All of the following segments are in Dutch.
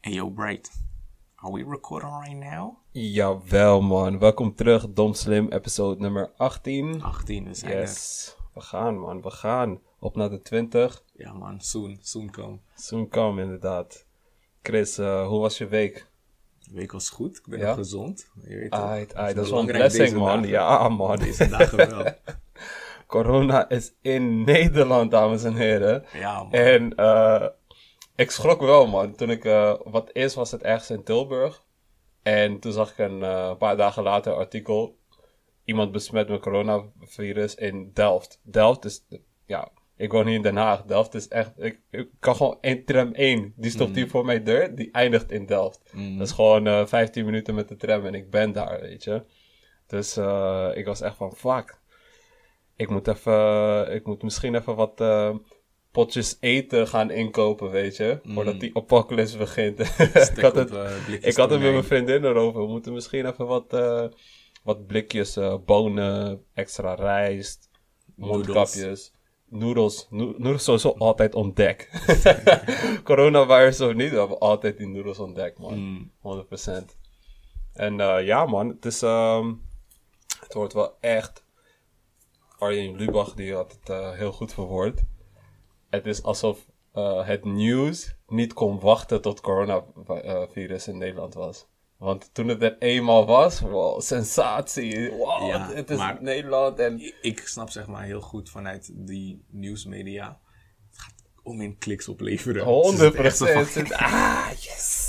Hey yo, Bright. Are we recording right now? Jawel man, welkom terug, Dom Slim, episode nummer 18. 18, we zijn er. Yes, we gaan man, we gaan. Op naar de 20. Ja man, soon, soon come. Soon come inderdaad. Chris, eh, hoe was je week? De week was goed, ik ben Ja? gezond. Je weet toch, Aight, aight, dat is wel een blessing man. dagen. Ja man. Deze dagen wel. Corona is in Nederland, dames en heren. Ja man. En eh, ik schrok wel, man. Toen ik, eh, wat eerst was het ergens in Tilburg. En toen zag ik een eh, paar dagen later een artikel. Iemand besmet met coronavirus in Delft. Delft is, ja, ik woon hier in Den Haag. Delft is echt, ik, ik kan gewoon één tram 1. Die stopt hier voor mijn deur, die eindigt in Delft. Mm. Dat is gewoon eh 15 minuten met de tram en ik ben daar, weet je. Dus ik was echt van, fuck. Ik moet even, ik moet misschien even wat potjes eten gaan inkopen, weet je. Voordat die apocalypse begint. ik had het, eh, ik had het met mijn vriendin erover. We moeten misschien even wat, eh, wat blikjes eh, bonen, extra rijst, mondkapjes. Noedels. No- Noedels sowieso altijd on deck. Coronavirus of niet, we hebben altijd die noedels on deck, man. Mm. 100%. En eh, ja, man, het is. ehm, het wordt wel echt. Arjen Lubach die had het heel goed verwoord. Het is alsof eh, het nieuws niet kon wachten tot coronavirus in Nederland was. Want toen het er eenmaal was, wow, sensatie. Wow, Ja, het, is maar- Nederland en. Ik- Ik snap zeg maar heel goed vanuit die nieuwsmedia. Het gaat om in kliks opleveren. 100 Ze zitten echt zo van- Ah, yes!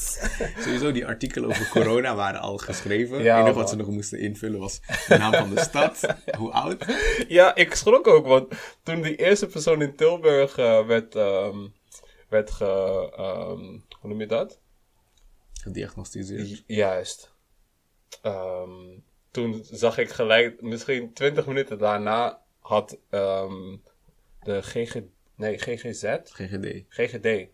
Sowieso, die artikelen over corona waren al geschreven. Ja, het enige man. wat ze nog moesten invullen was de naam van de stad, hoe oud. Ja, ik schrok ook, want toen die eerste persoon in Tilburg eh, werd, ehm, werd ge... ehm, hoe noem je dat? Gediagnosticeerd. Juist. Ehm, toen zag ik gelijk, misschien 20 minuten daarna had ehm, de GG, nee, GGZ, GGD. GGD.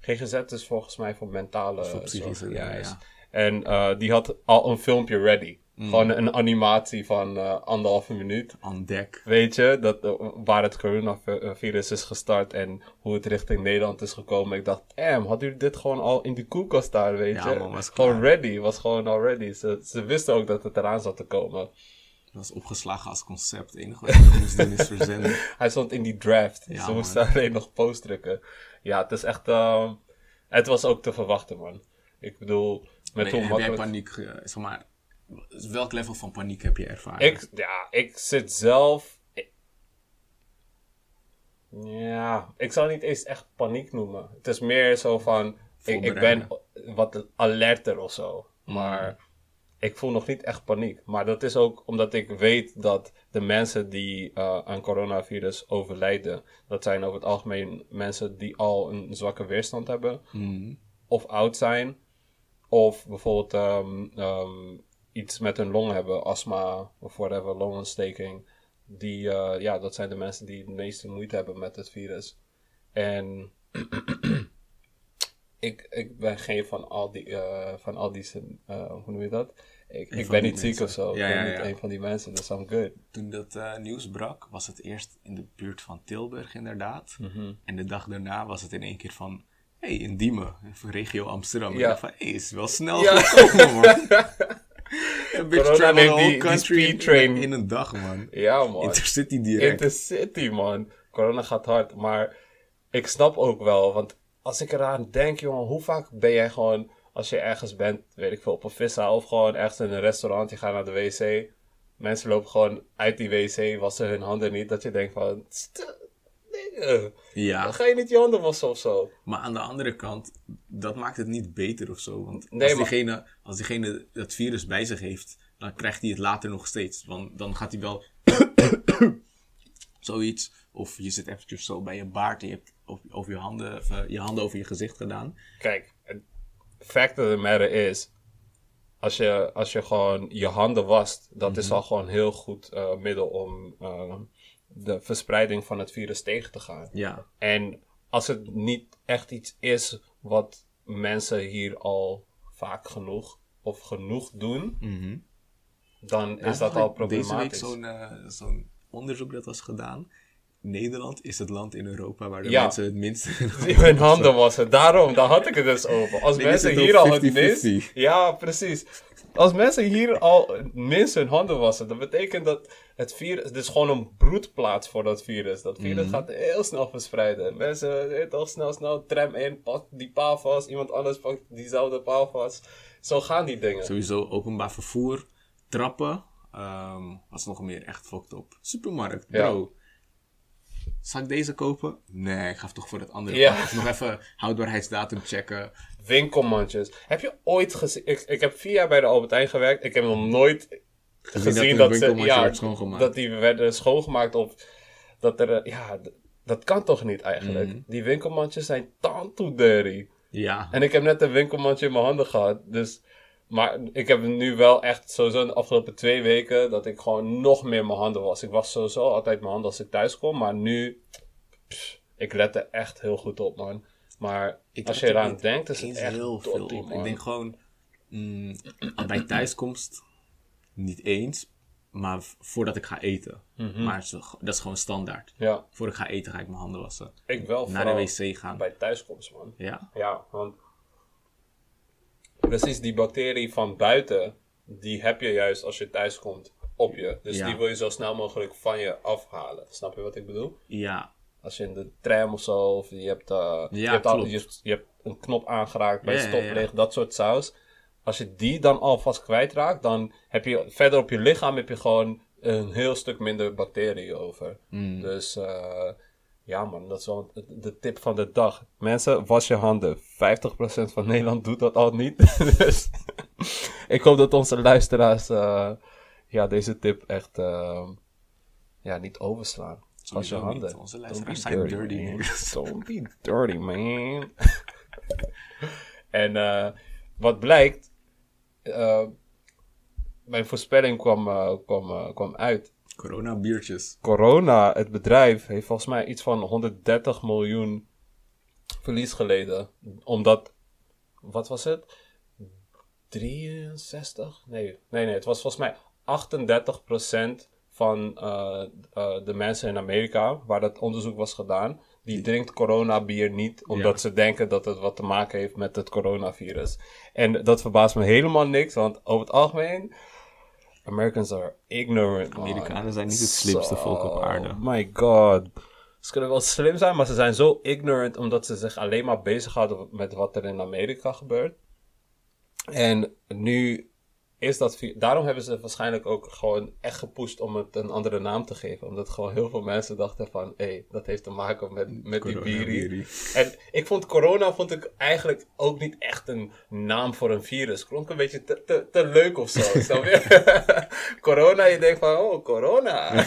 GGZ is volgens mij voor mentale Voor psychische zorg, ja. En eh, die had al een filmpje ready. Mm. Gewoon een animatie van eh, anderhalve minuut. On deck. Weet je, dat, eh, waar het coronavirus is gestart en hoe het richting Nederland is gekomen. Ik dacht, damn, hadden jullie dit gewoon al in die koelkast staan, weet Ja, je? man, was gewoon klaar. ready, was gewoon al ready. Ze, ze wisten ook dat het eraan zat te komen. Dat was opgeslagen als concept. Het enige wat moest doen is verzenden. Hij stond in die draft, Ja, ze moesten alleen nog post drukken. Ja, het is echt, eh, het was ook te verwachten, man. Ik bedoel, met Nee, hoe heb jij paniek, zeg maar, welk level van paniek heb je ervaren? Ik, ja, ik zit zelf. ik- ja, ik zou niet eens echt paniek noemen. Het is meer zo van. Ik, ik ben wat alerter of zo. Maar ik voel nog niet echt paniek. Maar dat is ook omdat ik weet dat de mensen die eh, aan coronavirus overlijden. dat zijn over het algemeen mensen die al een zwakke weerstand hebben Mhm. of oud zijn. Of bijvoorbeeld ehm, ehm, iets met hun long hebben, astma of whatever, longontsteking. Die, eh, ja, dat zijn de mensen die het meeste moeite hebben met het virus. En ik, ik ben geen van al die, eh, van al die, eh, hoe noem je dat? Ik, ik ben niet ziek mensen. of zo. Ja, ik ben ja, niet ja. een van die mensen, dus I'm good. Toen dat eh, nieuws brak, was het eerst in de buurt van Tilburg inderdaad. Mhm. En de dag daarna was het in één keer van, hé, hey, in Diemen, regio Amsterdam. Ja. dacht van, hé, is wel snel Ja. gekomen, man. Een Corona travel the whole country train. in, in een dag, man. Ja, man. Intercity direct. Intercity, man. Corona gaat hard. Maar ik snap ook wel, want als ik eraan denk, jongen, hoe vaak ben jij gewoon, als je ergens bent, weet ik veel, op een vissa of gewoon ergens in een restaurant, je gaat naar de wc. Mensen lopen gewoon uit die wc, wassen hun handen niet. Dat je denkt van, "St- nigga, ja, ga je niet je handen wassen of zo? maar aan de andere kant, dat maakt het niet beter of zo. Want Nee, als, maar- diegene, als diegene dat virus bij zich heeft, dan krijgt hij het later nog steeds. Want dan gaat hij wel zoiets. Of je zit eventjes zo bij je baard en je hebt over, over je, handen, of, eh, je handen over je gezicht gedaan. Kijk, het fact of the matter is, als je, als je gewoon je handen wast, dat is al gewoon een heel goed eh, middel om eh, de verspreiding van het virus tegen te gaan. Ja. En als het niet echt iets is wat mensen hier al vaak genoeg of genoeg doen, dan is dat al Deze week problematisch. zo'n zo'n onderzoek dat was gedaan. Nederland is het land in Europa waar de Ja. mensen het minst... Die hun handen wassen. Daarom, daar had ik het dus over. Als Nee, mensen het hier al het 50-50? minst... Ja, precies. Als mensen hier al het minst hun handen wassen, dat betekent dat het virus... Het is gewoon een broedplaats voor dat virus. Dat virus Mhm. gaat heel snel verspreiden. Mensen, je toch, snel, snel, tram in, pak die paal vast. Iemand anders pakt diezelfde paal vast. Zo gaan die dingen. Sowieso openbaar vervoer, trappen. ehm, wat is nog meer echt fucked op? Supermarkt, Ja. Zal ik deze kopen? Nee, ik ga toch voor het andere. Ja. Of nog even houdbaarheidsdatum checken. Winkelmandjes. Heb je ooit gezien... Ik, ik heb vier jaar bij de Albert Heijn gewerkt. Ik heb nog nooit Gezien, gezien dat dat, ze, ja, werd schoongemaakt. dat die werden schoongemaakt of dat er, eh, ja, dat kan toch niet eigenlijk. Mhm. Die winkelmandjes zijn too dirty. Ja, En ik heb net een winkelmandje in mijn handen gehad, dus, maar ik heb nu wel echt sowieso de afgelopen twee weken dat ik gewoon nog meer mijn handen was. Ik was sowieso altijd mijn handen als ik thuis kom, maar nu, pff, ik let er echt heel goed op man. Maar Ik als je er eraan niet denkt, is het echt heel veel op. man. Ik denk gewoon, mm, bij thuiskomst niet eens, maar voordat ik ga eten. Mhm. Maar dat is gewoon standaard. Ja, Voor ik ga eten ga ik mijn handen wassen. ik wel Naar de wc gaan. bij thuiskomst man. Ja, Ja, want precies die bacterie van buiten, die heb je juist als je thuis komt op je. Dus Ja. die wil je zo snel mogelijk van je afhalen. Snap je wat ik bedoel? ja, Als je in de tram of zo, of je hebt, eh, je, hebt al- je, je hebt een knop aangeraakt bij Ja, stoplicht, dat soort saus. Als je die dan alvast kwijtraakt, dan heb je verder op je lichaam heb je gewoon een heel stuk minder bacteriën over. Mm. Dus eh, ja man, dat is wel de, tip van de dag. Mensen, was je handen. 50% van Nederland doet dat al niet. dus ik hoop dat onze luisteraars eh, ja, deze tip echt eh, ja, niet overslaan. Was je handen. niet. Onze luisteraars zijn dirty. Don't be dirty, man. en eh, wat blijkt, eh, mijn voorspelling kwam, kwam, kwam uit. Corona biertjes. Corona, het bedrijf, heeft volgens mij iets van 130 miljoen verlies geleden. Omdat, wat was het? 63? Nee, nee, nee. Het was volgens mij 38% van eh, eh, de mensen in Amerika, waar dat onderzoek was gedaan, die drinkt coronabier niet, omdat Ja. ze denken dat het wat te maken heeft met het coronavirus. En dat verbaast me helemaal niks, want over het algemeen, Americans are ignorant. man. Amerikanen zijn niet het slimste volk op aarde. My god. Ze kunnen wel slim zijn, maar ze zijn zo ignorant omdat ze zich alleen maar bezighouden met wat er in Amerika gebeurt. En nu is dat. Daarom hebben ze waarschijnlijk ook gewoon echt gepusht om het een andere naam te geven. Omdat gewoon heel veel mensen dachten van, hé, hey, dat heeft te maken met, met die. Coronabierie. En ik vond corona vond ik eigenlijk ook niet echt een naam voor een virus. Klonk een beetje te, te, te leuk of zo. corona, je denkt van, oh, corona.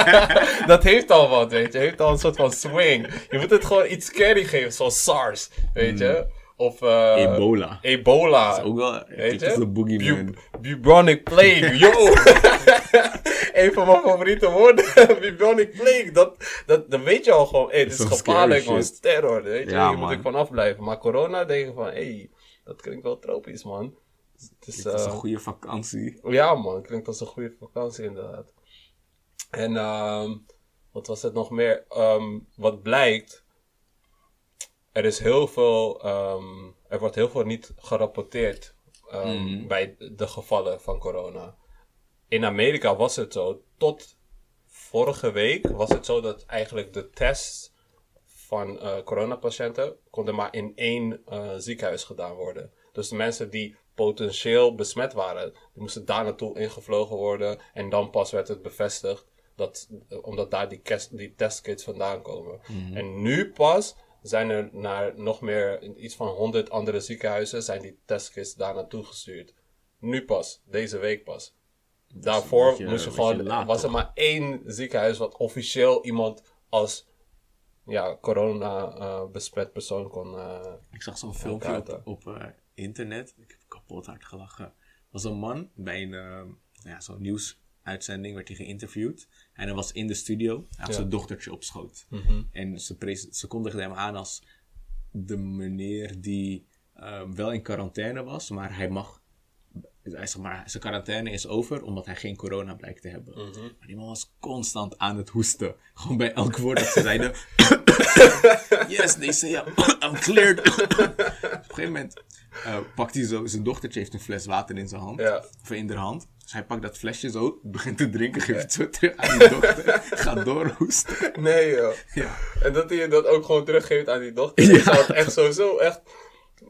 dat heeft al wat, weet je. Heeft al een soort van swing. Je moet het gewoon iets scary geven, zoals SARS, weet je. Of eh, Ebola. Ebola. Ook wel, Weet dat is je? de boogeyman. Bu- bubonic plague, yo! een van mijn favoriete woorden, bubonic plague. Dat, dat, dan weet je al gewoon, hey, dit is gevaarlijk, man. is terror, weet je. Ja, Hier moet ik van afblijven. Maar corona denk je van, hey, dat klinkt wel tropisch, man. Het is, Het is een eh, goede vakantie. ja, man, klinkt als een goede vakantie inderdaad. En ehm wat was het nog meer? Ehm, wat blijkt, er is heel veel, ehm, er wordt heel veel niet gerapporteerd ehm, bij de gevallen van corona. In Amerika was het zo, tot vorige week was het zo dat eigenlijk de tests van eh coronapatiënten konden maar in één eh, ziekenhuis gedaan worden. Dus de mensen die potentieel besmet waren, die moesten daar naartoe ingevlogen worden. En dan pas werd het bevestigd, dat, eh, omdat daar die, die testkits vandaan komen. En nu pas zijn er naar nog meer, iets van 100 andere ziekenhuizen, zijn die testkits daar naartoe gestuurd. Nu pas, deze week pas. Daarvoor beetje- moest je beetje gewoon, laat, was er maar één ziekenhuis wat officieel iemand als ja, corona eh besmet persoon kon. eh, Ik zag zo'n filmpje op, op eh, internet. Ik heb kapot hard gelachen. Er was een man bij een ja, zo'n nieuwsuitzending, werd hij geïnterviewd. En hij was in de studio. Hij had zijn dochtertje op schoot. En ze, ze kondigden hem aan als de meneer die eh, wel in quarantaine was, maar hij mag hij, zeg maar, zijn quarantaine is over omdat hij geen corona blijkt te hebben. Mhm. Maar die man was constant aan het hoesten. Gewoon bij elk woord dat ze zeiden. yes, they say I'm, I'm cleared. Op een gegeven moment eh, pakt hij zo, zijn dochtertje heeft een fles water in zijn hand. Ja. Of in haar hand. Dus hij pakt dat flesje zo, begint te drinken, geeft het zo terug aan die dochter. Gaat doorhoesten. Nee, joh. Ja. En dat hij dat ook gewoon teruggeeft aan die dochter. Ja. Zou het echt sowieso echt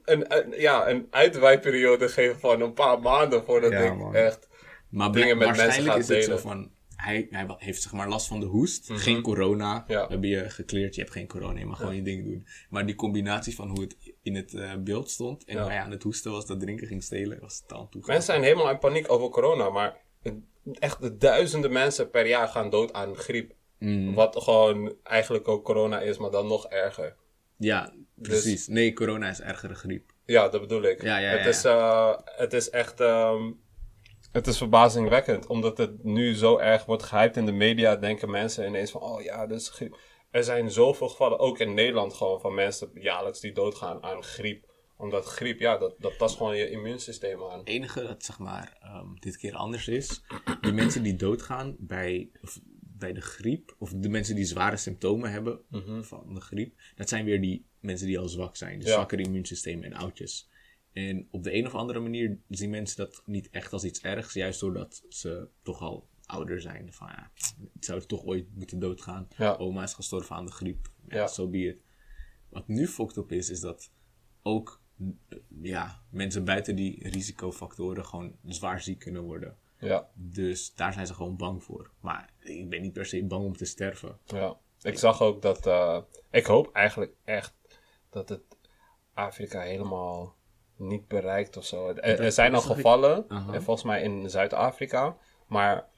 een, een, ja, een uitwijperiode geven van een paar maanden voordat Ja, ik man. echt... Maar Dingen met mensen gaat delen. Mhm. van... Hij, hij heeft zeg maar last van de hoest. Geen corona. Ja. Hebben je gekleerd. Je hebt geen corona. Je mag gewoon je ding doen. Maar die combinatie van hoe het in het eh, beeld stond... en Ja. hij aan het hoesten was, dat drinken ging stelen... was het aan toe. Mensen zijn helemaal in paniek over corona, maar echt de duizenden mensen per jaar gaan dood aan griep. Mm. Wat gewoon eigenlijk ook corona is, maar dan nog erger. Ja, precies. Nee, corona is ergere griep. Ja, dat bedoel ik. Ja, ja, het, Is, eh, het is echt... ehm, het is verbazingwekkend, omdat het nu zo erg wordt gehyped in de media, denken mensen ineens van, oh ja, dus griep. Er zijn zoveel gevallen, ook in Nederland gewoon, van mensen jaarlijks die doodgaan aan griep. Omdat griep, ja, dat, dat tast gewoon je immuunsysteem aan. Het enige dat zeg maar ehm, dit keer anders is, die mensen die doodgaan bij, of, bij de griep, of de mensen die zware symptomen hebben van de griep, dat zijn weer die mensen die al zwak zijn. Dus Ja. zwakker immuunsysteem en oudjes. En op de een of andere manier zien mensen dat niet echt als iets ergs, juist doordat ze toch al ouder zijn. Van ja, het zou toch ooit moeten doodgaan. Ja. Oma is gestorven aan de griep. Ja, Ja. zo be it. Wat nu fucked op is, is dat ook ja, mensen buiten die risicofactoren gewoon zwaar ziek kunnen worden. Ja, Dus daar zijn ze gewoon bang voor. Maar ik ben niet per se bang om te sterven. ja. Ik zag ook dat, eh, ik hoop eigenlijk echt dat het Afrika helemaal niet bereikt of zo. Er, er zijn al ik- gevallen, en volgens mij in Zuid-Afrika, maar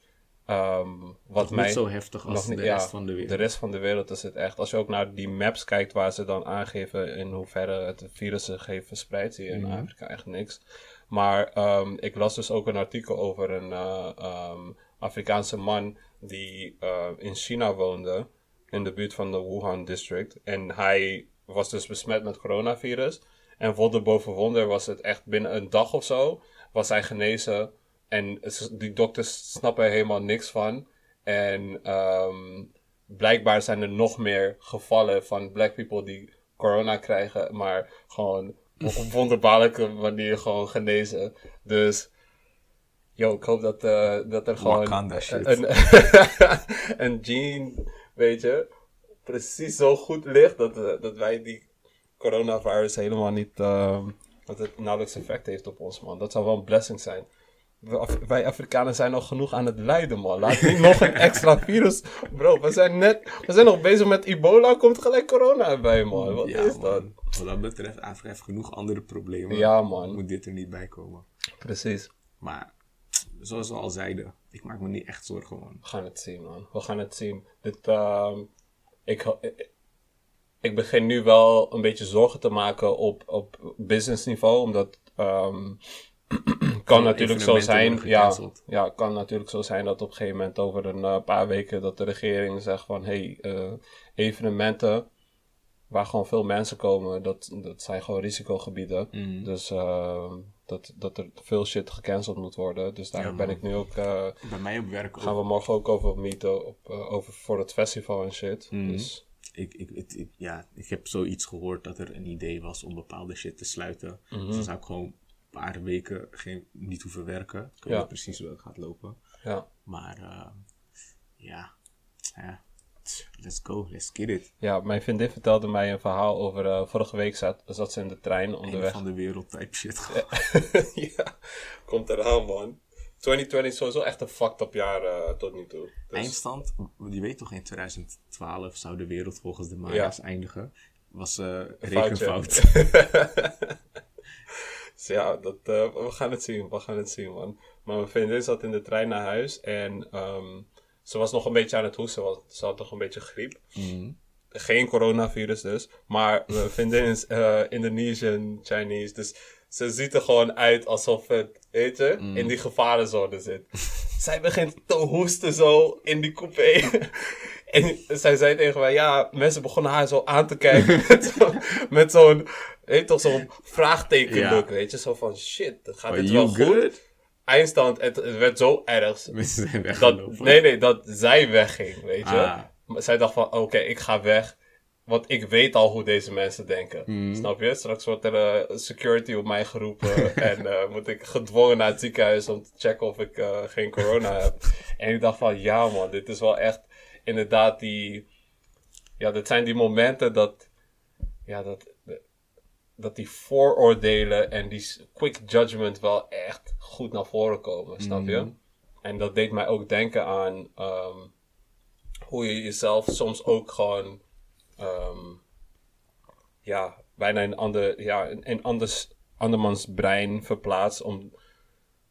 ehm, wat Niet mij... zo heftig als niet- de ja, rest van de wereld. De rest van de wereld is het echt. Als je ook naar die maps kijkt waar ze dan aangeven in hoeverre het virus zich heeft verspreid, zie je in Mhm. Afrika echt niks. Maar ehm, ik las dus ook een artikel over een eh, ehm, Afrikaanse man die eh, in China woonde, in de buurt van de Wuhan district. En hij was dus besmet met coronavirus. En wonder boven wonder was het echt binnen een dag of zo, was hij genezen. En die dokters snappen er helemaal niks van. En ehm, blijkbaar zijn er nog meer gevallen van black people die corona krijgen, maar gewoon op een wonderbaarlijke manier gewoon genezen. Dus, yo, ik hoop dat, eh, dat er gewoon Wakanda shit. een, een gene, weet je, precies zo goed ligt dat, eh, dat wij die coronavirus helemaal niet, ehm, dat het nauwelijks effect heeft op ons, man. Dat zou wel een blessing zijn. Af- Wij Afrikanen zijn al genoeg aan het lijden, man. Laat niet nog een extra virus. Bro, we zijn net. We zijn nog bezig met ebola. Komt gelijk corona erbij, man. Wat ja, is dat? man. Wat dat betreft, Afrika heeft genoeg andere problemen. Ja, man. Moet dit er niet bij komen. Precies. Maar, zoals we al zeiden, ik maak me niet echt zorgen, man. We gaan het zien, man. We gaan het zien. Dit, ehm, ik, ik begin nu wel een beetje zorgen te maken op, op business niveau. Omdat. ehm kan natuurlijk zo zijn. Ja, ja, kan natuurlijk zo zijn dat op een gegeven moment over een eh, paar weken dat de regering zegt van hey, eh, evenementen waar gewoon veel mensen komen, dat, dat zijn gewoon risicogebieden. Mhm. Dus eh, dat, dat er veel shit gecanceld moet worden. Dus daar Ja, ben ik nu ook. Bij mij op werk ook. gaan we morgen ook over meeten op, over voor het festival en shit. Mhm. Dus ik, ik, ja, ik heb zoiets gehoord dat er een idee was om bepaalde shit te sluiten. Mhm. Dus dan zou ik gewoon paar weken geen, niet hoeven werken. Ik weet Ja. niet precies hoe het gaat lopen. ja. Maar eh, ja, ja, let's go, let's get it. ja, mijn vriendin vertelde mij een verhaal over. eh, vorige week zat, zat ze in de trein onderweg. van de wereld type shit. ja, komt eraan, man. 2020 is sowieso echt een fucked up jaar eh, tot nu toe. Dus, Eindstand, je weet toch in 2012 zou de wereld volgens de Maya's eindigen. Was eh rekenfout. Dus ja, dat, eh, we gaan het zien, we gaan het zien, man. Maar mijn vriendin zat in de trein naar huis en ehm, ze was nog een beetje aan het hoesten, want ze had nog een beetje griep. Mhm. Geen coronavirus dus, maar mijn vriendin is eh, Indonesian, Chinese, dus ze ziet er gewoon uit alsof het, weet je, in die gevarenzone zit. zij begint te hoesten zo in die coupé. en zij zei tegen mij, ja, mensen begonnen haar zo aan te kijken met zo'n, weet toch, zo'n vraagtekenlook, Ja. weet je, zo van shit, gaat Are dit wel goed? eindstand, het, het werd zo erg. Mensen zijn Dat, nee, nee, dat zij wegging, weet je. Ah. Maar zij dacht van, oké, ik ga weg. Want ik weet al hoe deze mensen denken. Mhm. Snap je? Straks wordt er eh, security op mij geroepen. en eh, moet ik gedwongen naar het ziekenhuis om te checken of ik eh, geen corona heb. En ik dacht van, ja man, dit is wel echt inderdaad die... Ja, dit zijn die momenten dat... Ja, dat, dat die vooroordelen en die quick judgment wel echt goed naar voren komen. Snap je? Mhm. En dat deed mij ook denken aan ehm, hoe je jezelf soms ook gewoon, ehm, ja, bijna in, ander, ja, in, anders, andermans brein verplaatst om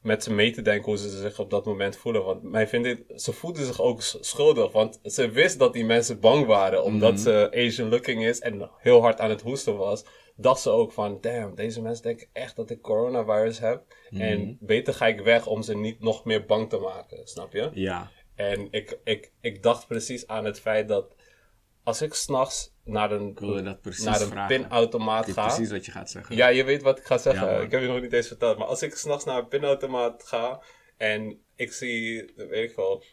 met ze mee te denken hoe ze zich op dat moment voelen. Want mij vindt dit, ze voelden zich ook schuldig, want ze wist dat die mensen bang waren omdat ze Asian looking is en heel hard aan het hoesten was. Dacht ze ook van, damn, deze mensen denken echt dat ik coronavirus heb. En beter ga ik weg om ze niet nog meer bang te maken, snap je? Ja. En ik, ik, ik dacht precies aan het feit dat als ik s'nachts naar een, naar een vragen. pinautomaat ga. precies wat je gaat zeggen. Ja, je weet wat ik ga zeggen. Ja, ik heb je nog niet eens verteld. Maar als ik s'nachts naar een pinautomaat ga en ik zie, weet ik wel,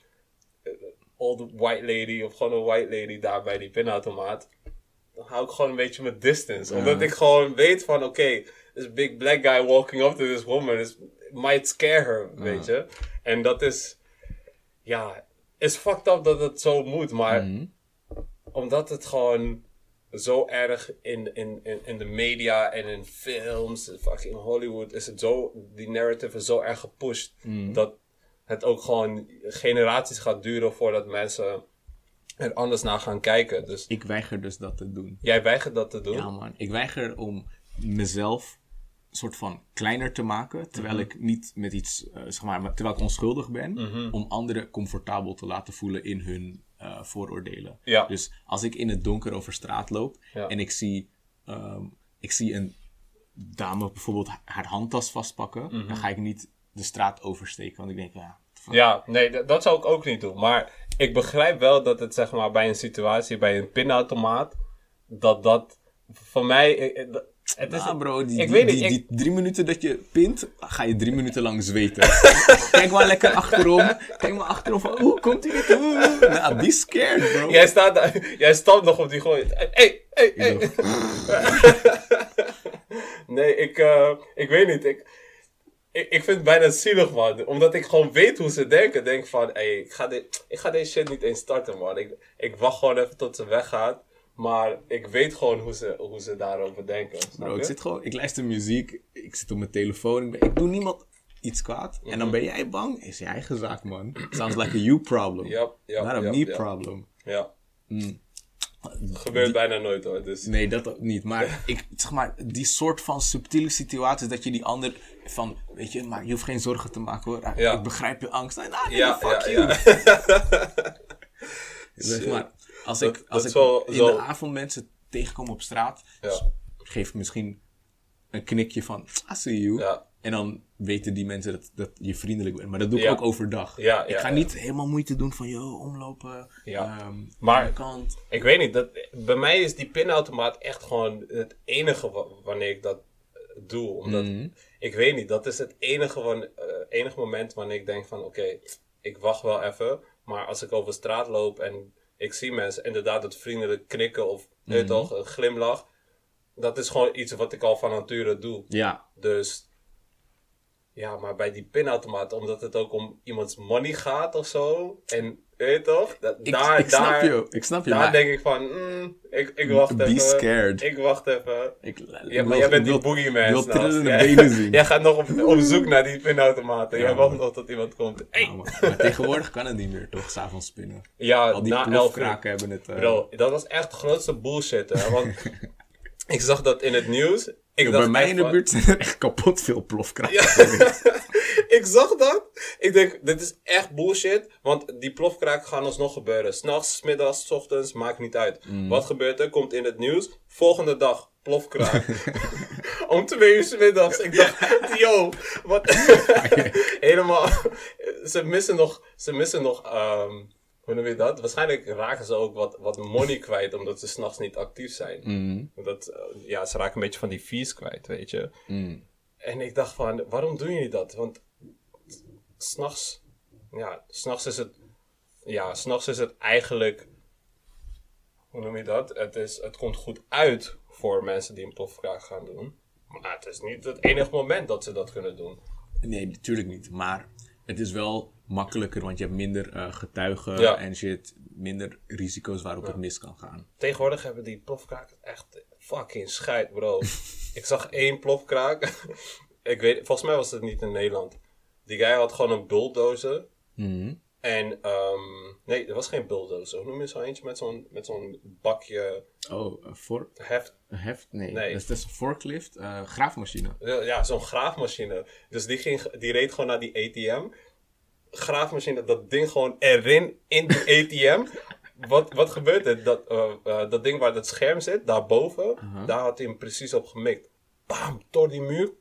een old white lady of gewoon een white lady daar bij die pinautomaat. Dan hou ik gewoon een beetje mijn distance. Omdat ik gewoon weet van, oké, this big black guy walking up to this woman is, might scare her, weet je. En dat is, ja, is fucked up dat het zo moet. Maar Mhm. omdat het gewoon zo erg in, in, in, in de media en in films, fucking Hollywood, is het zo, die narrative is zo erg gepusht, dat het ook gewoon generaties gaat duren voordat mensen er anders naar gaan kijken. Dus Ik weiger dus dat te doen. jij weigert dat te doen? Ja, man. Ik weiger om mezelf soort van kleiner te maken. Terwijl Mhm. ik niet met iets, eh, zeg maar, terwijl ik onschuldig ben. Mhm. Om anderen comfortabel te laten voelen in hun eh, vooroordelen. Ja. Dus als ik in het donker over straat loop Ja. en ik zie, ehm, ik zie een dame bijvoorbeeld ha- haar handtas vastpakken, Mhm. dan ga ik niet de straat oversteken. Want ik denk, ja. Ja, nee, dat zou ik ook niet doen. Maar ik begrijp wel dat het zeg maar bij een situatie, bij een pinautomaat, dat dat voor mij. eh, eh, Het is, Ah, bro, die, ik die, weet niet, die, ik- die drie minuten dat je pint, ga je drie minuten lang zweten. Kijk maar lekker achterom. Kijk maar achterom van, oeh, komt hij? Oeh. Nou, be scared, bro. Jij staat daar, jij stapt nog op die gooi. Hey, hey, hey. Nee, ik, eh, ik weet niet. Ik, ik, ik vind het bijna zielig, man. Omdat ik gewoon weet hoe ze denken. Denk van, hey, ik, ga dit, ik ga deze shit niet eens starten, man. Ik, ik wacht gewoon even tot ze weggaat. Maar ik weet gewoon hoe ze, hoe ze daarover denken. Bro, ik zit gewoon, ik luister muziek, ik zit op mijn telefoon, ik, ben- ik doe niemand iets kwaad. En Mhm. dan ben jij bang, is je eigen zaak, man. Sounds like a you problem. Yep, yep, Not a yep, me problem. Ja. Gebeurt bijna nooit hoor. Dus. Nee, dat ook niet. Maar, ik, zeg maar die soort van subtiele situaties dat je die ander van, weet je, maar je hoeft geen zorgen te maken hoor. Ah, Ja. Ik begrijp je angst. Nou, nee, Ja, fuck ja, you. Zeg maar, als Dat- ik, als ik in zo- de avond mensen tegenkom op straat, geef ik misschien een knikje van, I see you. Ja. En dan weten die mensen dat, dat je vriendelijk bent. Maar dat doe ik Ja. ook overdag. Ja, ik ga niet helemaal moeite doen van, yo, omlopen. Ja. ehm, Maar- kant. Ik weet niet, dat, bij mij is die pinautomaat echt gewoon het enige wa- wanneer ik dat eh, doe. Omdat, Mhm. ik weet niet, dat is het enige, wan, eh, enige moment wanneer ik denk van oké, ik wacht wel even. Maar als ik over straat loop en ik zie mensen inderdaad het vriendelijk knikken of je toch, een glimlach. Dat is gewoon iets wat ik al van nature doe. Ja, Dus ja, maar bij die pinautomaat, omdat het ook om iemands money gaat of zo. En weet je toch? Ik, daar, ik snap daar, je. Ik snap je. daar maar denk ik van, mm, ik, ik wacht Be even. scared. Ik wacht even. ik, Ja, maar jij bent die boogeyman. Ik wil trillende Jij- benen zien. Jij gaat nog op, op zoek naar die pinautomaten. Ja, jij wacht nog tot iemand komt. Hey. Ja, maar, maar tegenwoordig kan het niet meer, toch? S'avonds spinnen. Ja, Al die na hebben het... eh, Bro, dat was echt de grootste bullshit. Hè? Want ik zag dat in het nieuws. Ik bij mij in de buurt zijn er echt kapot veel plofkraken. ik zag dat. Ik denk, dit is echt bullshit. Want die plofkraken gaan alsnog gebeuren. S'nachts, middags, ochtends, maakt niet uit. Mm. Wat gebeurt er? Komt in het nieuws. Volgende dag, plofkraak. Om twee uur 's middags. Ik dacht, yo, wat. Helemaal. Ze missen nog, ze missen nog, ehm, hoe noem je dat? Waarschijnlijk raken ze ook wat, wat money kwijt, omdat ze s'nachts niet actief zijn. Mm. Dat, eh, ja, ze raken een beetje van die fees kwijt, weet je. Mm. En ik dacht van, waarom doen jullie dat? Want s'nachts, ja, s'nachts is het, ja, s'nachts is het eigenlijk, hoe noem je dat? Het, is, het komt goed uit voor mensen die een plofkraak gaan doen. Maar het is niet het enige moment dat ze dat kunnen doen. Nee, natuurlijk niet. Maar het is wel makkelijker, want je hebt minder eh, getuigen Ja. en shit. Minder risico's waarop het mis kan gaan. Tegenwoordig hebben die plofkraken echt fucking scheid, bro. ik zag één plofkraak. ik weet, volgens mij was het niet in Nederland. Die guy had gewoon een bulldozer. Mhm. En, ehm, nee, er was geen bulldozer. Hoe noem je zo eentje met zo'n, met zo'n bakje Oh, een heft? heft? Nee, Nee. Dat, is, een forklift, eh, graafmachine. Ja, zo'n graafmachine. Dus die, ging, die reed gewoon naar die ATM. Graafmachine, dat ding gewoon erin, in die ATM. Wat, wat gebeurt er? Dat, eh, eh, dat ding waar dat scherm zit, daarboven, daar had hij hem precies op gemikt. Bam, door die muur.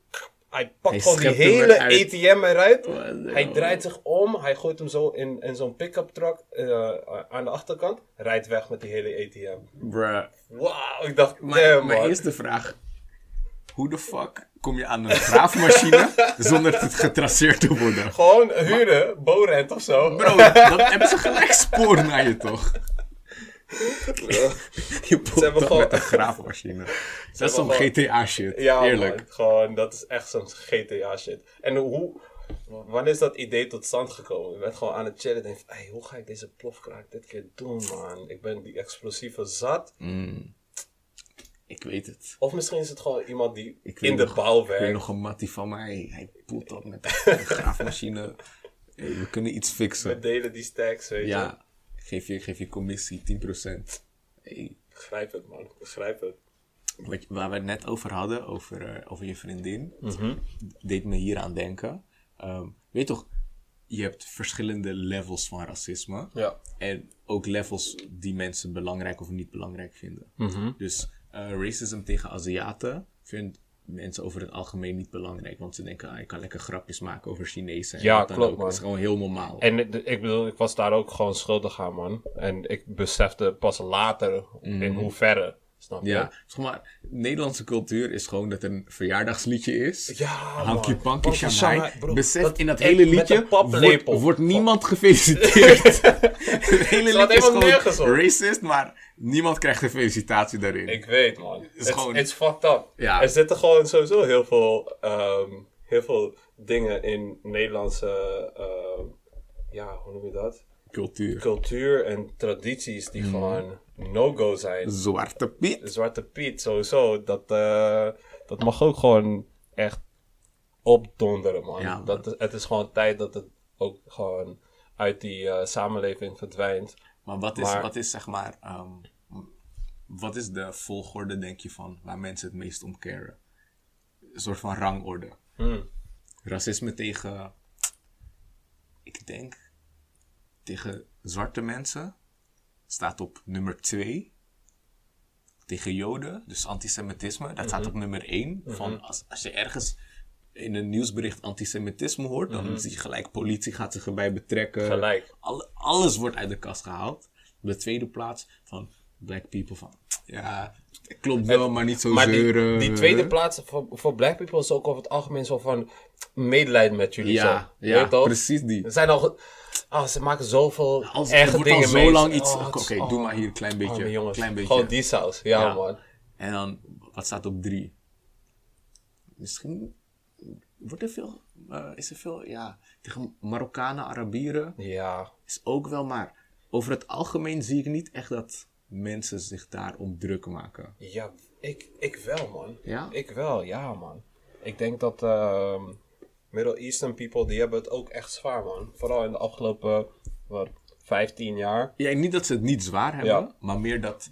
Hij pakt gewoon die hele. ATM eruit. The Hij draait zich om, hij gooit hem zo in, in zo'n pick-up truck eh, aan de achterkant. Rijdt weg met die hele ATM. Bruh. Wauw, ik dacht, mijn man. eerste vraag. Hoe de fuck kom je aan een graafmachine zonder het getraceerd te worden? Gewoon huren, Borent of zo. Bro, dan hebben ze gelijk spoor naar je toch? Je dat gewoon- met een graafmachine. Dat is zo'n gewoon- GTA shit. Ja, Eerlijk. man, gewoon, dat is echt zo'n GTA shit. En hoe, wanneer is dat idee tot stand gekomen? Je bent gewoon aan het chillen en denkt, hey, hoe ga ik deze plofkraak dit keer doen, man? Ik ben die explosieve zat. Ik weet het. Of misschien is het gewoon iemand die in de nog- bouw Ik weet werkt. nog een mattie van mij. Hij poelt dat met een graafmachine. Hey, we kunnen iets We fixen. delen die stacks, weet je. Geef je, geef je commissie 10%. Hey, Begrijp het, man. Begrijp het. wat, waar we het net over hadden, over, eh, over je vriendin, Mhm. deed me hier aan denken. Ehm, weet je toch, je hebt verschillende levels van racisme. Ja. En ook levels die mensen belangrijk of niet belangrijk vinden. Mhm. Dus eh, racism tegen Aziaten vindt mensen over het algemeen niet belangrijk. Want ze denken, ah, ik kan lekker grapjes maken over Chinezen. En Ja, klopt, ook. man. Dat is gewoon heel normaal. En de- ik bedoel, ik was daar ook gewoon schuldig aan, man. En ik besefte pas later in hoeverre. Snap je? Ja, zeg maar, Nederlandse cultuur is gewoon dat er een verjaardagsliedje is. Ja. Panky Panky Shanghai. Besef, Dat in dat hele liedje wordt, wordt niemand gefeliciteerd. het hele liedje is helemaal nergens op. gewoon racist, maar niemand krijgt een felicitatie daarin. Ik weet, man. Het is gewoon- It's fucked up. Ja. Er zitten gewoon sowieso heel veel, ehm, heel veel dingen in Nederlandse, ehm, ja, hoe noem je dat? Cultuur. Cultuur en tradities Mhm. die gewoon no-go zijn. Zwarte Piet. Zwarte Piet, sowieso. Dat, eh, dat mag ook gewoon echt opdonderen, man. Ja, man. Dat, het is gewoon tijd dat het ook gewoon uit die eh, samenleving verdwijnt. Maar wat is, Maar- wat is zeg maar, ehm, wat is de volgorde, denk je, van waar mensen het meest om caren? Een soort van rangorde. Hmm. Racisme tegen, ik denk, tegen zwarte mensen staat op nummer 2. Tegen Joden, dus antisemitisme, dat staat op nummer 1. Van als, als je ergens in een nieuwsbericht antisemitisme hoort, dan zie je gelijk politie gaat zich erbij betrekken. Gelijk. Alle- alles wordt uit de kast gehaald. Op de tweede plaats van black people van, ja, klopt wel, maar niet zo Maar die, die tweede plaats voor, voor black people is ook over het algemeen zo van medelijden met jullie. Ja, zo. ja, precies die. Er zijn al... Ah, ze maken zoveel Als, erge er al dingen zo lang iets... Oh, Oké, doe oh, maar hier een klein beetje. jongens. Klein beetje. Gewoon die saus. Ja, Ja. man. En dan, wat staat op drie? Misschien wordt er veel... eh, is er veel, ja... Tegen Marokkanen, Arabieren Ja. is ook wel, maar... Over het algemeen zie ik niet echt dat mensen zich daarom druk maken. Ja, ik, ik wel, man. Ja? Ik wel, ja, man. Ik denk dat ehm, Middle Eastern people, die hebben het ook echt zwaar, man. Vooral in de afgelopen, wat, 15 jaar. Ja, niet dat ze het niet zwaar hebben, Ja. maar meer dat,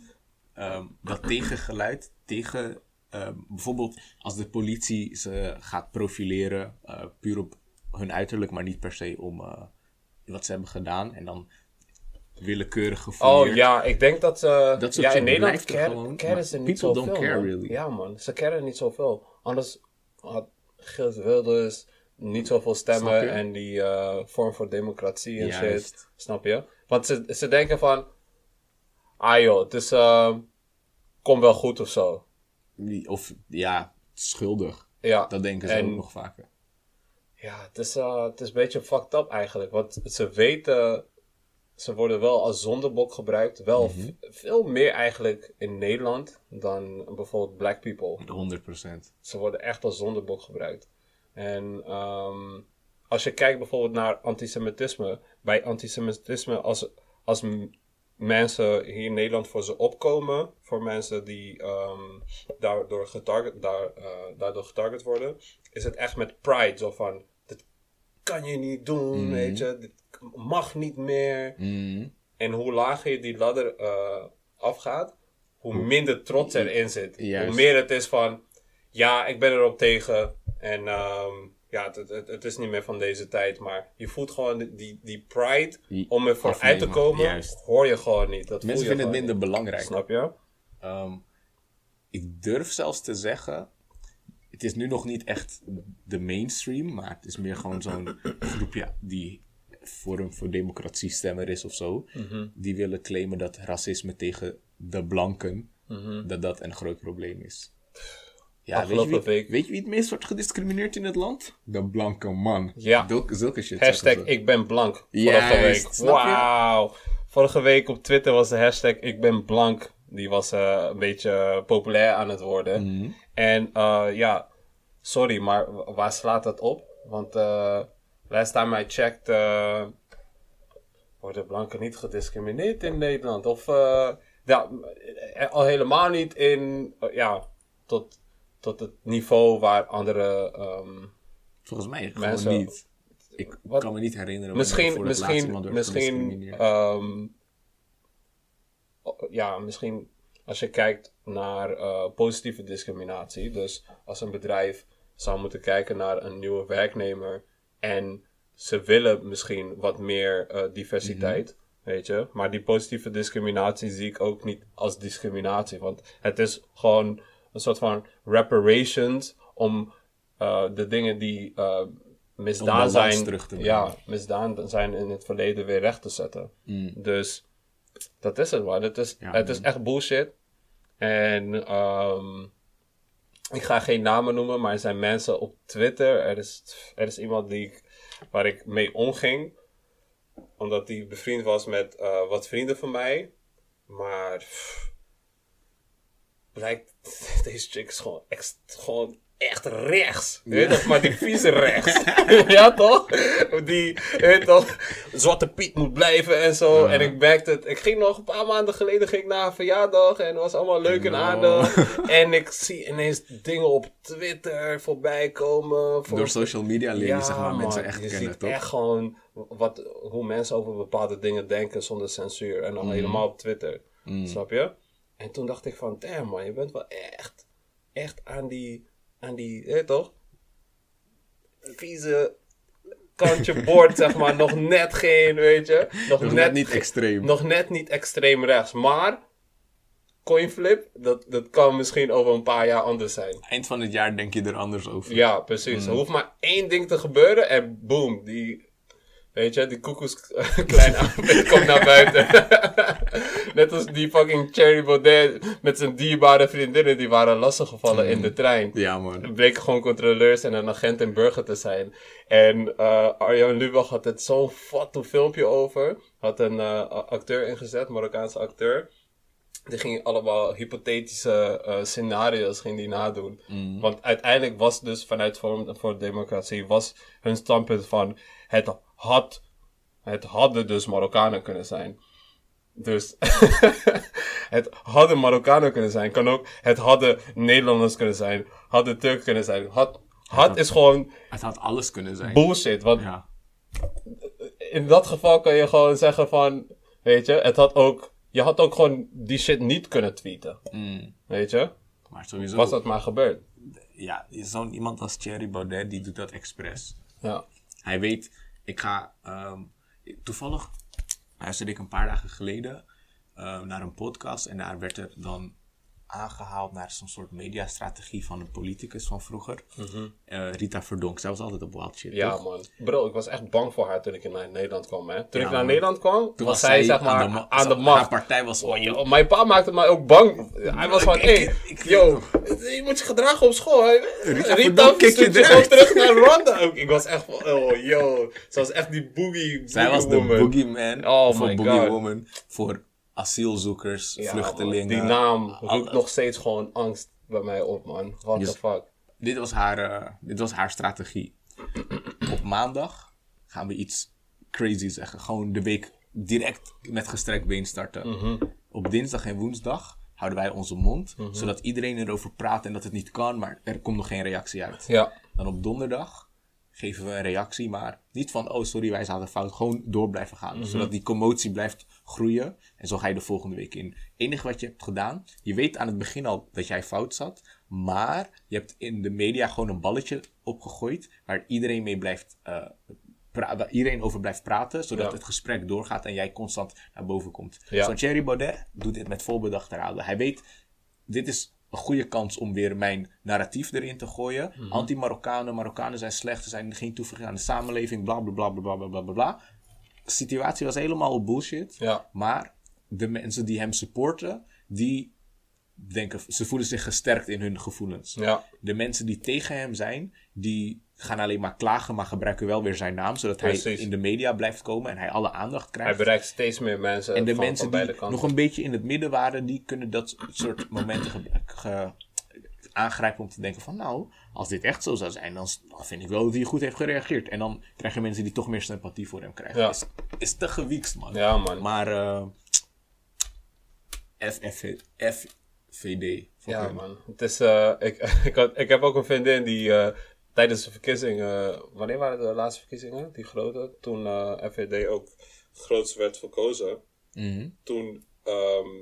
ehm, dat tegengeluid, tegen ehm, bijvoorbeeld als de politie ze gaat profileren, eh, puur op hun uiterlijk, maar niet per se om eh, wat ze hebben gedaan. En dan willekeurig gefouilleerd. Oh ja, ik denk dat ze... Dat ja, in Nederland er maar ze niet people don't zoveel, care man. really. Ja, man. Ze caren niet zoveel. Anders had Geert Wilders niet zoveel stemmen en die eh, vorm voor democratie en Juist. shit. Snap je? Want ze, ze denken van... Ah joh, het is... eh, kom wel goed of zo. Of ja, schuldig. Ja. Dat denken ze en, ook nog vaker. Ja, het is, uh, het is een beetje fucked up eigenlijk. Want ze weten, ze worden wel als zondebok gebruikt. Wel Mhm. veel meer eigenlijk in Nederland dan bijvoorbeeld black people. 100%. Ze worden echt als zondebok gebruikt. En ehm, als je kijkt bijvoorbeeld naar antisemitisme. Bij antisemitisme, als, als mensen hier in Nederland voor ze opkomen. Voor mensen die ehm, daardoor, getarget, daar, eh, daardoor getarget worden. Is het echt met pride. Zo van, dit kan je niet doen, weet je. Dit mag niet meer. Mm. En hoe lager je die ladder eh, afgaat, hoe minder trots erin zit. Juist. Hoe meer het is van, ja, ik ben erop tegen. En ehm, ja, het, het, het is niet meer van deze tijd. Maar je voelt gewoon die- die, pride Die om er vooruit te komen, juist. hoor je gewoon niet. Dat Mensen vinden het minder belangrijk. Snap je? Ehm, ik durf zelfs te zeggen, het is nu nog niet echt de mainstream, maar het is meer gewoon zo'n groepje die Forum voor Democratie stemmer is of zo. Mhm. Die willen claimen dat racisme tegen de blanken, dat dat een groot probleem is. Ja, weet je, wie, week- weet je wie het meest wordt gediscrimineerd in het land? De blanke man. Ja. Zulke, zulke shit Hashtag ik ben blank. Vorige Juist, week. Wauw. Vorige week op Twitter was de hashtag ik ben blank. Die was eh, een beetje populair aan het worden. Mhm. En eh, ja, sorry, maar wa- waar slaat dat op? Want eh last time I checked, eh, worden blanken niet gediscrimineerd in Nederland. Of eh, ja, eh, al helemaal niet in, eh, ja, tot, tot het niveau waar andere... ehm, Volgens mij gewoon Mensen- niet. Ik Wat? kan me niet herinneren. Misschien, misschien, misschien, ehm, ja, misschien als je kijkt naar eh, positieve discriminatie. Dus als een bedrijf zou moeten kijken naar een nieuwe werknemer en ze willen misschien wat meer eh, diversiteit, weet je. Maar die positieve discriminatie zie ik ook niet als discriminatie, want het is gewoon een soort van reparations om eh, de dingen die eh, misdaan zijn, terug te ja, misdaan zijn in het verleden weer recht te zetten. Mm. Dus dat is het, man. Het is, Ja, het is echt bullshit. En ehm, ik ga geen namen noemen, maar er zijn mensen op Twitter. Er is, er is iemand die ik, waar ik mee omging. Omdat die bevriend was met eh, wat vrienden van mij. Maar pff, blijkt, deze chick is gewoon, ex, gewoon echt rechts. Weet je? Maar die vieze rechts. ja toch? Die, weet je toch? Zwarte Piet moet blijven en zo. En ik merkte het. Ik ging nog een paar maanden geleden ging ik naar een verjaardag. En het was allemaal leuk en No. aardig. En ik zie ineens dingen op Twitter voorbij komen. Voor- Door social media leer je zeg maar, mensen echt je kennen, ziet toch? echt gewoon wat, hoe mensen over bepaalde dingen denken zonder censuur. En dan Mm. helemaal op Twitter. Snap je? En toen dacht ik van, damn man, je bent wel echt, echt aan die, aan die, je toch? Vieze kantje bord, zeg maar. Nog net geen, weet je? Nog, Nog net, niet extreem. Nog net niet extreem rechts. Maar, coinflip, dat, dat kan misschien over een paar jaar anders zijn. Eind van het jaar denk je er anders over. Ja, precies. Er hoeft maar één ding te gebeuren en boom, die, weet je, die koekoes klein komt naar buiten. Net als die fucking Cherry Baudet met zijn dierbare vriendinnen, die waren lastiggevallen in de trein. Ja, man. Het bleken gewoon controleurs en een agent en burger te zijn. En eh Arjan Lubach had het zo'n fatu filmpje over. Had een eh, acteur ingezet, Marokkaanse acteur. Die ging allemaal hypothetische eh, scenario's ging die nadoen. Want uiteindelijk was dus vanuit Forum voor Democratie was hun standpunt van het had, het hadden dus Marokkanen kunnen zijn. Dus het hadden Marokkanen kunnen zijn. Kan ook het hadden Nederlanders kunnen zijn. Hadden Turk kunnen zijn. Had, had is gewoon Het had alles kunnen zijn. bullshit. Want Ja. in dat geval kan je gewoon zeggen van... Weet je, het had ook... Je had ook gewoon die shit niet kunnen tweeten. Mm. Weet je? Maar sowieso. Was dat maar gebeurd. Ja, zo'n iemand als Thierry Baudet, die doet dat expres. Ja. Hij weet, ik ga... ehm, toevallig luisterde ik een paar dagen geleden eh, naar een podcast. En daar werd er dan aangehaald naar zo'n soort mediastrategie van een politicus van vroeger. Eh, Rita Verdonk, zij was altijd op wild shit, Ja, toch? man. Bro, ik was echt bang voor haar toen ik naar Nederland kwam, hè. Toen Ja, ik naar man. Nederland kwam, Toen was zij, zeg maar, aan de, aan de Haar macht. partij was... Oh, mijn pa maakte mij ook bang. Hij was van, Ik- hé, ik- ik- yo, je moet je gedragen op school. Hè. Rita Rita stuurt je gewoon terug naar Rwanda ook. Ik was echt van, oh, yo. Ze was echt die boogie, Zij was de woman. boogeyman Oh of my God. boogiewoman voor asielzoekers, Ja, vluchtelingen. Die naam Al- roept nog steeds gewoon angst bij mij op, man. What the fuck. Dit was haar, eh, dit was haar strategie. Op maandag gaan we iets crazy zeggen. Gewoon de week direct met gestrekt been starten. Mhm. Op dinsdag en woensdag houden wij onze mond, zodat iedereen erover praat en dat het niet kan, maar er komt nog geen reactie uit. Ja, Dan op donderdag geven we een reactie, maar niet van, oh sorry, wij zaten fout. Gewoon door blijven gaan, Mhm. zodat die commotie blijft groeien. En zo ga je de volgende week in. Enige wat je hebt gedaan, je weet aan het begin al dat jij fout zat. Maar je hebt in de media gewoon een balletje opgegooid waar iedereen mee blijft. Uh, waar iedereen over blijft praten, zodat het gesprek doorgaat en jij constant naar boven komt. Ja. Thierry Baudet doet dit met volbedachte raden. Hij weet, dit is een goede kans om weer mijn narratief erin te gooien. Mhm. Anti-Marokkanen, Marokkanen zijn slecht, ze zijn geen toevoeging aan de samenleving, bla bla bla bla bla bla bla situatie was helemaal bullshit. ja. Maar de mensen die hem supporten, die denken, ze voelen zich gesterkt in hun gevoelens. Ja, De mensen die tegen hem zijn, die gaan alleen maar klagen, maar gebruiken wel weer zijn naam, zodat hij in de media blijft komen en hij alle aandacht hij krijgt. bereikt steeds meer mensen En de van, mensen van die nog een beetje in het midden waren, die kunnen dat soort momenten ge- aangrijpen om te denken van nou, als dit echt zo zou zijn, dan, vind ik wel dat hij goed heeft gereageerd. En dan krijg je mensen die toch meer sympathie voor hem krijgen. Ja. Is, is te gewiekst, man. Ja, man. Maar eh FF, FVD. Ja, hem. man. Het is, eh, ik, ik, had, ik heb ook een vriendin die eh, tijdens de verkiezingen... wanneer waren de laatste verkiezingen? Die grote? Toen eh FVD ook groots werd verkozen. Mhm. Toen ehm,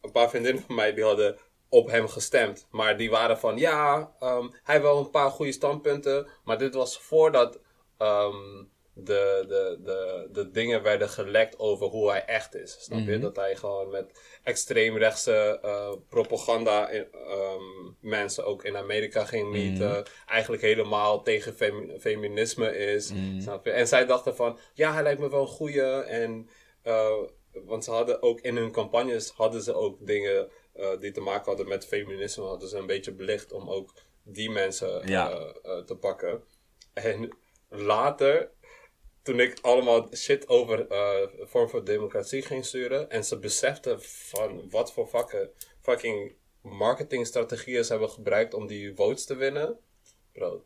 een paar vriendinnen van mij die hadden op hem gestemd. Maar die waren van, ja, ehm, hij heeft wel een paar goede standpunten. Maar dit was voordat ehm, de, de, de, de dingen werden gelekt over hoe hij echt is. Snap je? Dat hij gewoon met extreemrechtse eh, propaganda in, ehm, mensen ook in Amerika ging meeten. Eigenlijk helemaal tegen femi- feminisme is. Snap je? En zij dachten van, ja, hij lijkt me wel een goeie. En, eh, want ze hadden ook in hun campagnes hadden ze ook dingen eh, die te maken hadden met feminisme. Hadden ze een beetje belicht om ook die mensen Ja. eh, eh, te pakken. En later toen ik allemaal shit over vorm van democratie ging sturen. En ze beseften van wat voor fucking, fucking marketingstrategieën ze hebben gebruikt om die votes te winnen. Bro,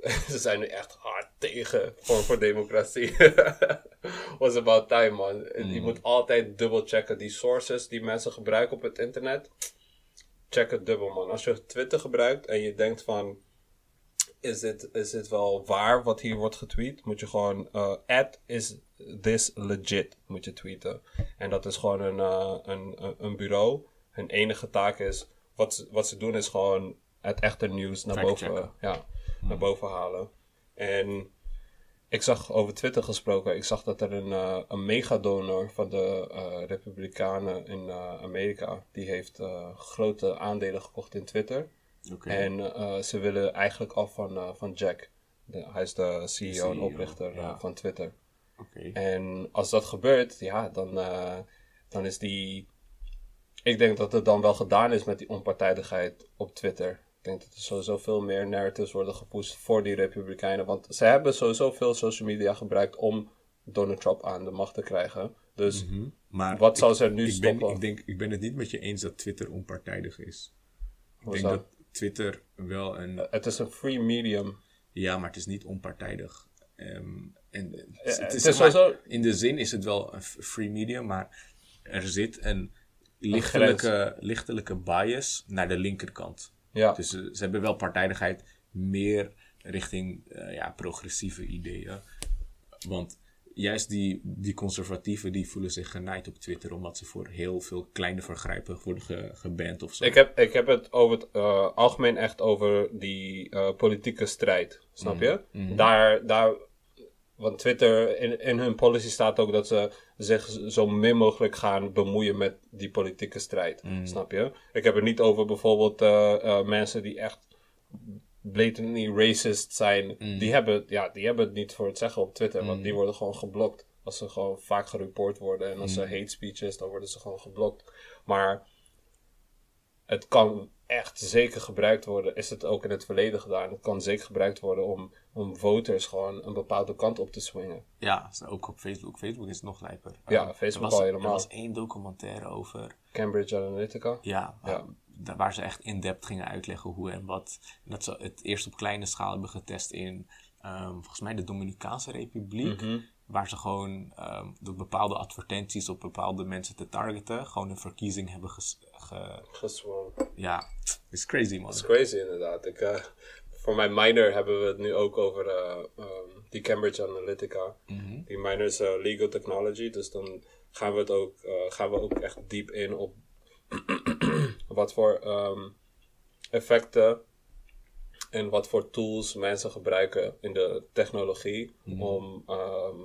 ze zijn nu echt hard tegen vorm voor democratie. Was about time, man. Je moet altijd dubbel checken. Die sources die mensen gebruiken op het internet. Check het dubbel, man. Als je Twitter gebruikt en je denkt van is dit, is dit wel waar wat hier wordt getweet? Moet je gewoon, eh at is this legit, moet je tweeten. En dat is gewoon een, eh, een, een, een bureau. Hun enige taak is, wat ze, wat ze doen is gewoon het echte nieuws naar boven, ja, naar boven halen. En ik zag over Twitter gesproken, ik zag dat er een, eh, een megadonor van de eh, Republikeinen in eh, Amerika, die heeft grote aandelen gekocht in Twitter. En ze willen eigenlijk af van, van Jack. De- hij is de CEO, en CEO, oprichter ja. van Twitter. En als dat gebeurt, ja, dan, dan is die. Ik denk dat het dan wel gedaan is met die onpartijdigheid op Twitter. Ik denk dat er sowieso veel meer narratives worden gepusht voor die Republikeinen. Want ze hebben sowieso veel social media gebruikt om Donald Trump aan de macht te krijgen. Dus Maar wat ik- zou ze nu ik ben, stoppen? ik, denk, ik ben het niet met je eens dat Twitter onpartijdig is. Ik Hoezo? denk dat Twitter wel een... het is een free medium. Ja, maar het is niet onpartijdig. Ehm, en, het, het is sowieso- In de zin is het wel een free medium, maar er zit een lichtelijke, lichtelijke bias naar de linkerkant. Ja. Dus ze, ze hebben wel partijdigheid meer richting eh, ja, progressieve ideeën. Want juist die, die conservatieven die voelen zich genaaid op Twitter omdat ze voor heel veel kleine vergrijpen worden ge, geband of zo. Ik heb, ik heb het over het eh, algemeen echt over die eh, politieke strijd. Snap je? Daar, daar want Twitter, in, in hun policy staat ook dat ze zich zo min mogelijk gaan bemoeien met die politieke strijd. Snap je? Ik heb het niet over bijvoorbeeld eh, eh, mensen die echt blatantly racist zijn. Die, hebben, ja, die hebben het niet voor het zeggen op Twitter, want die worden gewoon geblokt. Als ze gewoon vaak gereport worden en als ze hate speeches, dan worden ze gewoon geblokt. Maar het kan echt zeker gebruikt worden, is het ook in het verleden gedaan. Het kan zeker gebruikt worden om, om voters gewoon een bepaalde kant op te swingen. Ja, ook op Facebook. Facebook is nog lijper. Ja, Facebook was, al helemaal. Er was één documentaire over, Cambridge Analytica. ja, Ja. um, da- waar ze echt in-depth gingen uitleggen hoe en wat. En dat ze het eerst op kleine schaal hebben getest in, um, volgens mij, de Dominicaanse Republiek. Mhm. Waar ze gewoon um, door bepaalde advertenties op bepaalde mensen te targeten, gewoon een verkiezing hebben ges- ge... Ja, is crazy man. Is crazy inderdaad. Ik, eh, voor mijn minor hebben we het nu ook over eh, ehm, die Cambridge Analytica. Mhm. Die minor is eh, legal technology, dus dan gaan we, het ook, eh, gaan we ook echt diep in op wat voor ehm, effecten en wat voor tools mensen gebruiken in de technologie om, ehm,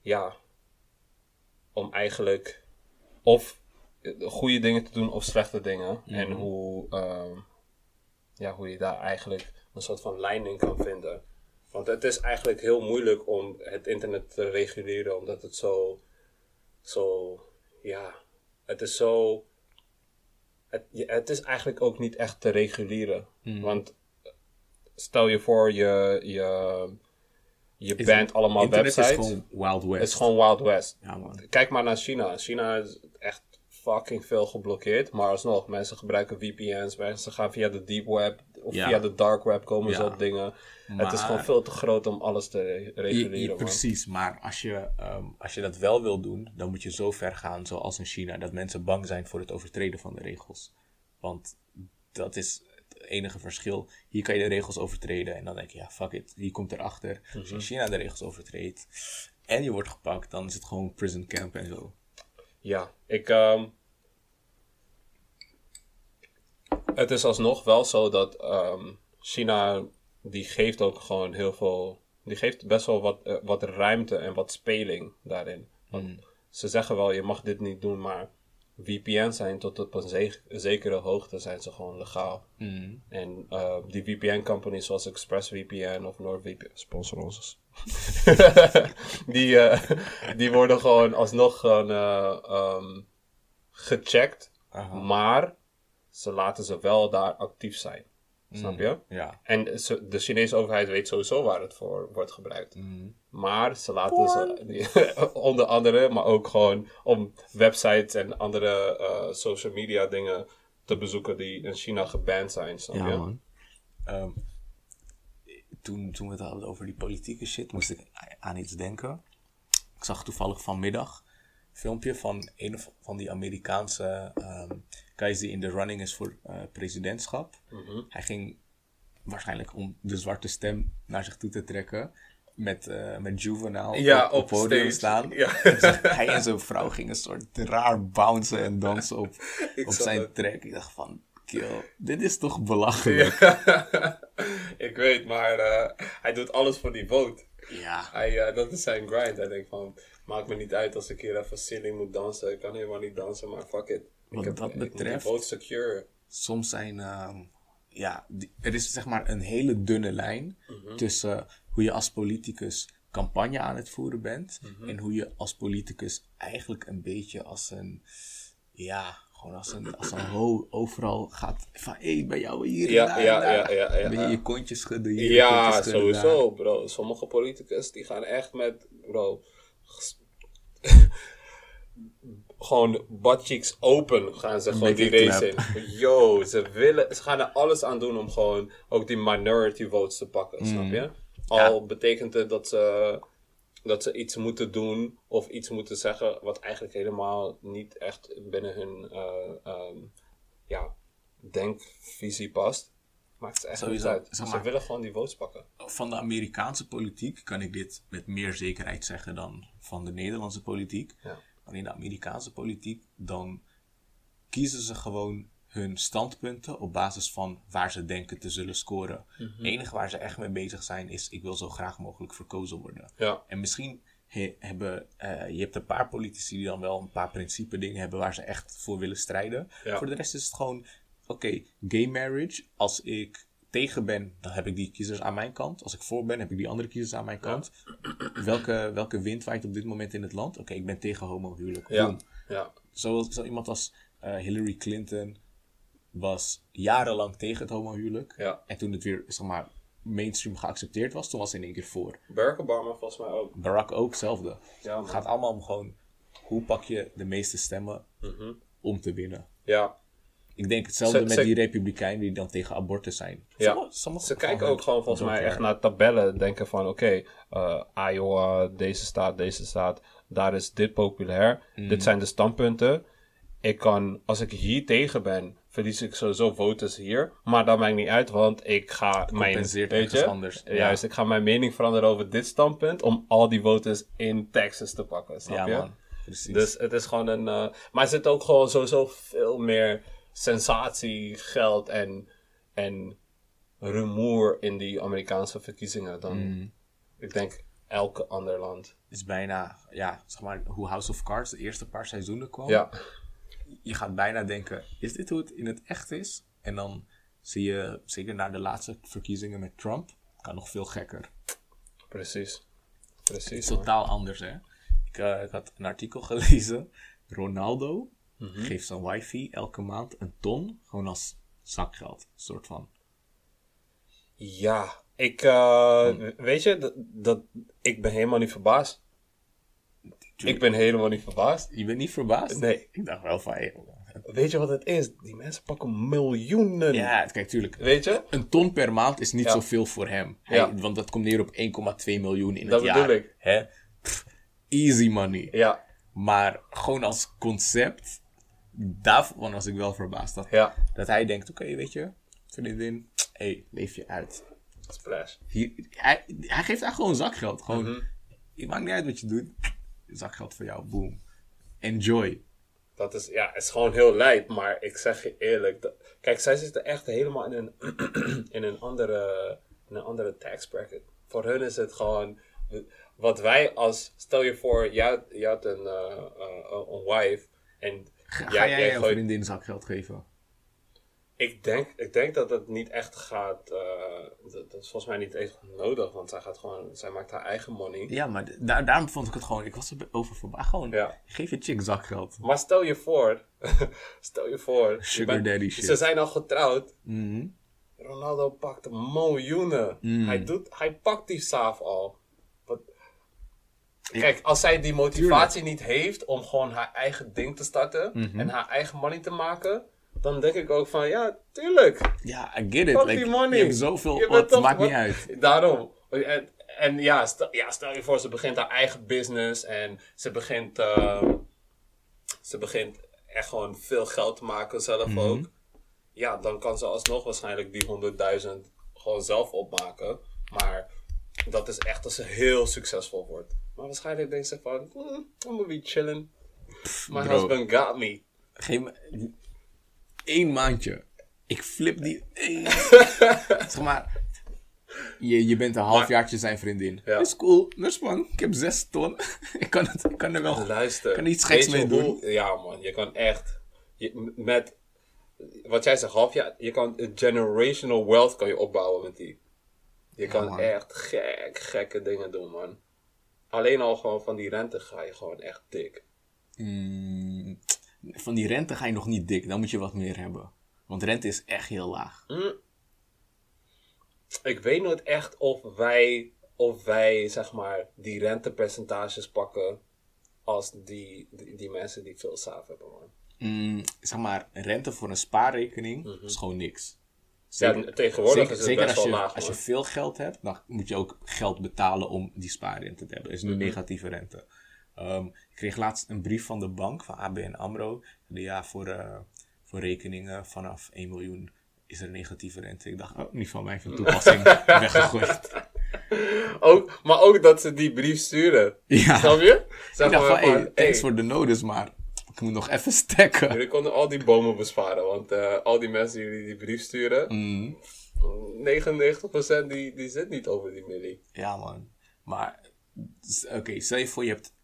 ja, om eigenlijk of goede dingen te doen of slechte dingen. En hoe, ehm, ja, hoe je daar eigenlijk een soort van lijn in kan vinden. Want het is eigenlijk heel moeilijk om het internet te reguleren, omdat het zo, zo, ja, het is zo, het, het is eigenlijk ook niet echt te reguleren. Want stel je voor, je, je, je Is- bent allemaal websites. is gewoon Wild West. Het is gewoon Wild West. Ja. Kijk maar naar China. China is echt fucking veel geblokkeerd. Maar alsnog, mensen gebruiken VPN's. Mensen gaan via de deep web of Ja. via de dark web komen Ja. ze op dingen. Het is gewoon veel te groot om alles te re- reguleren. je- precies, maar als je, ehm, als je dat wel wil doen, dan moet je zo ver gaan zoals in China, dat mensen bang zijn voor het overtreden van de regels. Want dat is het enige verschil. Hier kan je de regels overtreden en dan denk je, ja, fuck it, wie komt erachter? Als Mhm. je in China de regels overtreedt en je wordt gepakt, dan is het gewoon prison camp en zo. Ja, ik. ehm, het is alsnog wel zo dat ehm, China. die geeft ook gewoon heel veel. die geeft best wel wat, eh, wat ruimte en wat speling daarin. Want ze zeggen wel, je mag dit niet doen, maar. VPN's zijn tot op een ze- zekere hoogte zijn ze gewoon legaal. En eh, die VPN-companies zoals ExpressVPN of NordVPN, sponsor ons. die, eh, die worden gewoon alsnog gewoon, eh, ehm, gecheckt, maar ze laten ze wel daar actief zijn. Snap je? Ja. En ze- de Chinese overheid weet sowieso waar het voor wordt gebruikt. Maar ze laten ze, onder andere, maar ook gewoon om websites en andere eh, social media dingen te bezoeken die in China geband zijn. Snap Ja, je? man. Ehm, toen, toen we het hadden over die politieke shit, moest ik aan iets denken. Ik zag toevallig vanmiddag een filmpje van een van die Amerikaanse ehm guys die in de running is voor eh, presidentschap. Mhm. Hij ging waarschijnlijk om de zwarte stem naar zich toe te trekken. Met, eh met Juvenile Ja, op, op op podium stage. staan. Ja. Dus hij en zijn vrouw gingen een soort raar bouncen en dansen op, op zijn het. track. Ik dacht van, kill, dit is toch belachelijk. ik weet, maar eh, hij doet alles voor die vote. Ja. Hij, eh, dat is zijn grind. Hij denkt van, maakt me niet uit als ik hier even silly moet dansen. Ik kan helemaal niet dansen, maar fuck it. Wat ik dat moet die betreft- vote secure. Soms zijn, ehm, ja, die- er is zeg maar een hele dunne lijn tussen hoe je als politicus campagne aan het voeren bent en hoe je als politicus eigenlijk een beetje als een, ja, gewoon als een, als een ho overal gaat van, hé, hey, bij jou hier Ja, daar ja, daar. ja, ja, ja. Je kontjes schudden hier, Ja, kontjes schudden daar. sowieso, bro. Sommige politicus die gaan echt met, bro. gewoon buttcheeks open gaan ze gewoon die race in. Yo, ze willen, ze gaan er alles aan doen om gewoon ook die minority votes te pakken, snap je? Al betekent het dat ze, dat ze iets moeten doen of iets moeten zeggen wat eigenlijk helemaal niet echt binnen hun eh, ehm, ja, denkvisie past. Maakt het echt niet uit. Ze maar- willen gewoon die votes pakken. van de Amerikaanse politiek kan ik dit met meer zekerheid zeggen dan van de Nederlandse politiek. Ja. Maar in de Amerikaanse politiek, dan kiezen ze gewoon hun standpunten op basis van waar ze denken te zullen scoren. Mhm. Het enige waar ze echt mee bezig zijn is, ik wil zo graag mogelijk verkozen worden. Ja. En misschien he- hebben, eh, je hebt een paar politici die dan wel een paar principe dingen hebben waar ze echt voor willen strijden. Ja. Voor de rest is het gewoon, oké, gay marriage, als ik tegen ben, dan heb ik die kiezers aan mijn kant. Als ik voor ben, heb ik die andere kiezers aan mijn kant. Welke, welke wind waait op dit moment in het land? Oké, ik ben tegen homohuwelijk. Ja. Boom. Ja. Zo, zo iemand als eh, Hillary Clinton was jarenlang tegen het homohuwelijk. Ja. En toen het weer, zeg maar, mainstream geaccepteerd was, toen was hij in één keer voor. Barack Obama volgens mij ook. Barack ook hetzelfde. Ja, het gaat allemaal om gewoon, hoe pak je de meeste stemmen om te winnen? Ja. Ik denk hetzelfde Ze- met ze- die republikeinen die dan tegen abortus zijn. Ja. Sommige- sommige Ze kijken ook gewoon volgens mij echt naar tabellen. Denken van oké, eh, Iowa, deze staat, deze staat. Daar is dit populair. Mm. Dit zijn de standpunten. Ik kan, als ik hier tegen ben, verlies ik sowieso voters hier. Maar dat maakt niet uit, want ik ga mijn... weet je, anders. Ja. Juist, ik ga mijn mening veranderen over dit standpunt. Om al die voters in Texas te pakken, snap Ja je? man, precies. Dus het is gewoon een. eh, maar er zit ook gewoon sowieso veel meer sensatie, geld en, en rumoer in die Amerikaanse verkiezingen dan Mm. ik denk elke ander land. is bijna, ja, zeg maar, hoe House of Cards de eerste paar seizoenen kwam. Ja, Je gaat bijna denken, is dit hoe het in het echt is? En dan zie je, zeker na de laatste verkiezingen met Trump, kan nog veel gekker. precies. Het Precies. is man. totaal anders, hè. Ik, eh, ik had een artikel gelezen. Ronaldo Mhm. geeft zijn wifi elke maand een ton, gewoon als zakgeld. Een soort van. Ja, ik, eh, weet je, dat, dat, ik ben helemaal niet verbaasd. Ik ben helemaal niet verbaasd. Je bent niet verbaasd? Nee. Ik dacht wel van, hey, Weet je wat het is? Die mensen pakken miljoenen. ja, kijk, tuurlijk. Weet je? Een ton per maand is niet Ja. zoveel voor hem. Hij- Ja. Want dat komt neer op 1,2 miljoen in Dat het jaar. bedoel ik. Hè? Pff, easy money. Ja, Maar gewoon als concept, daarvan was ik wel verbaasd. Dat, ja. dat hij denkt, oké, weet je, vriendin, hé, hey, leef je uit. Splash. Hier, hij, hij geeft haar gewoon zakgeld. Gewoon, het maakt niet uit wat je doet. Zakgeld voor jou, boom. Enjoy. Dat is, ja, het is gewoon heel lijp, maar ik zeg je eerlijk. dat- kijk, zij zitten echt helemaal in een, in een, andere, in een andere tax bracket. Voor hun is het gewoon, wat wij als, stel je voor, jij, had- jij had een, eh, eh, een wife en Ga, jij- ga jij jij jouw gooit- vriendin zakgeld geven? Ik denk, ik denk dat het niet echt gaat, eh, dat, dat is volgens mij niet echt nodig, want zij gaat gewoon, zij maakt haar eigen money. Ja, maar da- daarom vond ik het gewoon, ik was er over verbaasd. Gewoon, Ja. geef je chick zakgeld. Maar stel je voor, stel je voor. je Sugar bent- daddy shit. Ze zijn al getrouwd. Mhm. Ronaldo pakt miljoenen. Mm. Hij, doet, hij pakt die saaf al. Kijk, als zij die motivatie niet heeft om gewoon haar eigen ding te starten Mhm. en haar eigen money te maken, dan denk ik ook van ja, tuurlijk. Ja, I get it. Fuck Like, money. Je hebt zoveel, Je bent wat, toch- maakt niet uit. Daarom. En, en ja, stel, ja, stel je voor, ze begint haar eigen business en ze begint, eh, ze begint echt gewoon veel geld te maken zelf Mhm. ook. Ja, dan kan ze alsnog waarschijnlijk die 100.000 gewoon zelf opmaken. Maar dat is echt als ze heel succesvol wordt. Maar waarschijnlijk denkt ze van, hmm, I'm gonna be chilling. My bro. husband got me. Geef me één maandje. Ik flip die. zeg maar. Je, je bent een halfjaartje zijn vriendin. Ja. Is cool. Dus man, ik heb zes ton. ik, kan het, ik kan er wel. Luister. kan er iets geks mee hoe- Ja, man. Je kan echt. Je, met. Wat jij zegt, half jaar. Je kan een generational wealth kan je opbouwen met die. Je kan man. echt gek, gekke dingen doen, man. Alleen al gewoon van die rente ga je gewoon echt dik. Mm, van die rente ga je nog niet dik. Dan moet je wat meer hebben. Want rente is echt heel laag. Ik weet nooit echt of wij, of wij zeg maar, die rentepercentages pakken als die, die, die mensen die veel saaf hebben, man. Mm, zeg maar, rente voor een spaarrekening is gewoon niks. Ja, tegenwoordig is het zeker best als wel je, laag, als je veel geld hebt, dan moet je ook geld betalen om die spaarrente te hebben. Dat is nu negatieve rente. Ehm, ik kreeg laatst een brief van de bank, van ABN AMRO. Die, ja, voor, eh, voor rekeningen vanaf 1 miljoen is er negatieve rente. Ik dacht, oh, niet van mij van toepassing. Weggegooid. Ook, maar ook dat ze die brief sturen. Ja. Snap je? Zeg Ik dacht van, hey, thanks hey, voor de notice, maar Ik moet nog even stacken. Jullie konden al die bomen besparen, want eh, al die mensen die jullie die brief sturen, Mm. 99% die, die zit niet over die millie. Ja, man. Maar, oké, stel je voor je hebt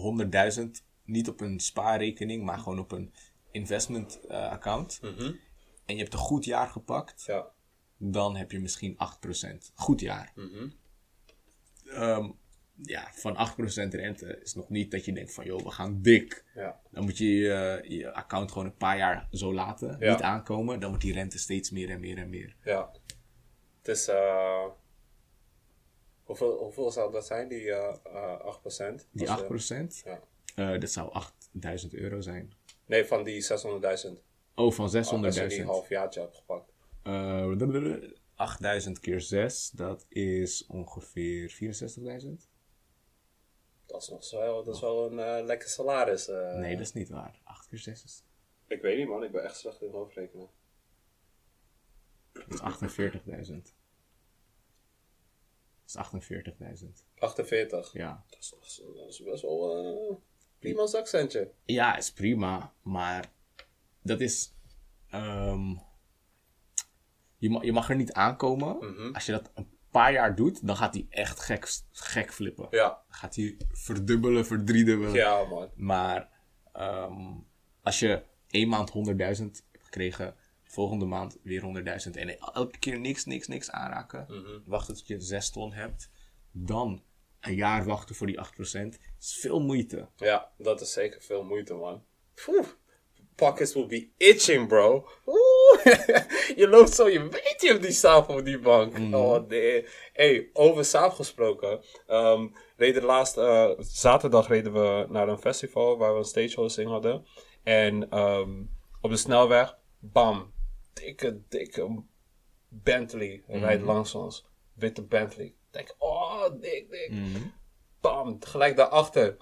100.000 niet op een spaarrekening, maar gewoon op een investment eh, account. En je hebt een goed jaar gepakt, Ja. dan heb je misschien 8%. Goed jaar. Ehm, ja, van 8% rente is nog niet dat je denkt van, joh, we gaan dik. Ja. Dan moet je je, je account gewoon een paar jaar zo laten, Ja. niet aankomen. Dan wordt die rente steeds meer en meer en meer. Ja. Het is, eh hoeveel, hoeveel zou dat zijn, die eh eh 8%? Die Als je- 8%, Ja. eh, dat zou 8000 euro zijn. Nee, van die 600.000. Oh, van Als je 600.000. die halfjaartje hebt gepakt. Eh, 8000 keer 6, dat is ongeveer 64.000. Dat is nog wel, dat is wel een eh, lekker salaris. eh. Nee, dat is niet waar. 8 keer 6 is, Ik weet niet man, ik ben echt slecht in hoofdrekenen. dat is 48.000. Dat is 48.000. 48. Ja. Dat is, dat is- best wel eh prima zakcentje. ja, is prima, maar dat is. ehm, je, ma- je mag er niet aankomen. Mhm. Als je dat een paar jaar doet, dan gaat hij echt gek, gek flippen. Ja. Dan gaat hij verdubbelen, verdriedubbelen. Ja man. Maar ehm, als je één maand 100.000 hebt gekregen, volgende maand weer 100.000 en elke keer niks, niks, niks aanraken, wachten tot je 6 ton hebt, dan een jaar wachten voor die 8%, is veel moeite. Ja, dat is zeker veel moeite man. Poeh. Pockets will be itching bro. Oeh. je loopt zo, je weet je hebt die saaf op die bank. Oh nee. Hey, over saaf gesproken. Ehm reden laatst, eh, zaterdag reden we naar een festival waar we een stage hosting hadden. En ehm, op de snelweg, bam, dikke, dikke Bentley rijdt langs ons. Witte Bentley. Ik denk, oh, dik, dik. Bam, gelijk daarachter.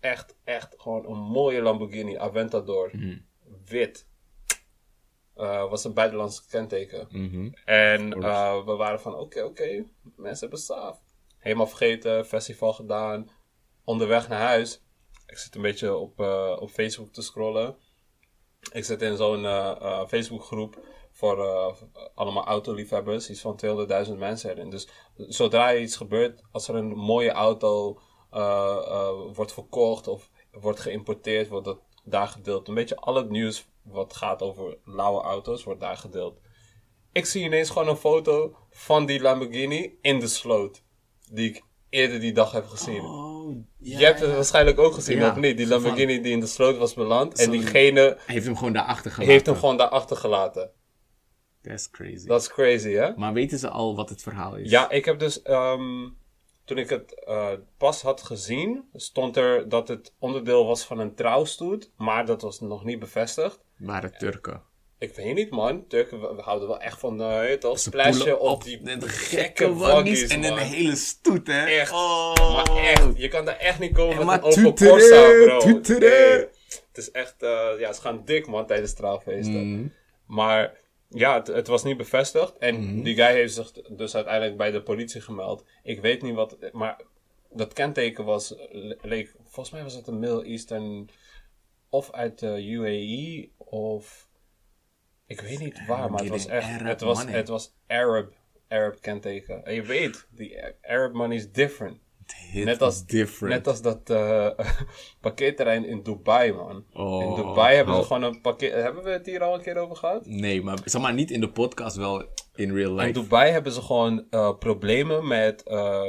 Echt, echt gewoon een mooie Lamborghini Aventador. Wit. Eh, was een buitenlandse kenteken. En eh, we waren van, oké, oké, mensen hebben saaf. Helemaal vergeten, festival gedaan. Onderweg naar huis. Ik zit een beetje op, eh, op Facebook te scrollen. Ik zit in zo'n eh, eh, Facebookgroep voor eh, allemaal autoliefhebbers. Iets van 200.000 mensen erin. Dus zodra iets gebeurt, als er een mooie auto wordt verkocht of wordt geïmporteerd, wordt dat daar gedeeld. Een beetje al het nieuws wat gaat over lauwe auto's wordt daar gedeeld. Ik zie ineens gewoon een foto van die Lamborghini in de sloot. Die ik eerder die dag heb gezien. Oh, Je hebt het waarschijnlijk ook gezien, Ja, of niet? Die van- Lamborghini die in de sloot was beland. En diegene heeft hem gewoon daarachter gelaten. heeft hem gewoon daar achtergelaten. That's crazy. Dat is crazy, hè? Maar weten ze al wat het verhaal is? Ja, ik heb dus... ehm, toen ik het eh, pas had gezien, stond er dat het onderdeel was van een trouwstoet. Maar dat was nog niet bevestigd. Waren Turken. Ik weet niet, man. Turken, we, we houden wel echt van, uh, toch, splashen poelen op die de, gekke gekke waggies, en man. een hele stoet, hè? Echt. Oh. Maar echt, je kan daar echt niet komen met een open Corsa, bro. Het is echt, eh, ja, ze gaan dik, man, tijdens trouwfeesten. Mhm. Maar ja, het, het was niet bevestigd. En Mhm. die guy heeft zich dus uiteindelijk bij de politie gemeld. Ik weet niet wat, maar dat kenteken was, le- leek, volgens mij was het een Middle Eastern, of uit de UAE, of ik weet niet waar, maar het was echt, Arab het was, money. het was Arab, Arab kenteken. En je weet, die Arab money is different. Net als, different. net als dat eh parkeerterrein in Dubai, man. Oh, in Dubai hebben ze oh. gewoon een parkeer... Hebben we het hier al een keer over gehad? Nee, maar zeg maar niet in de podcast, wel in real In life. Dubai hebben ze gewoon eh, problemen met eh,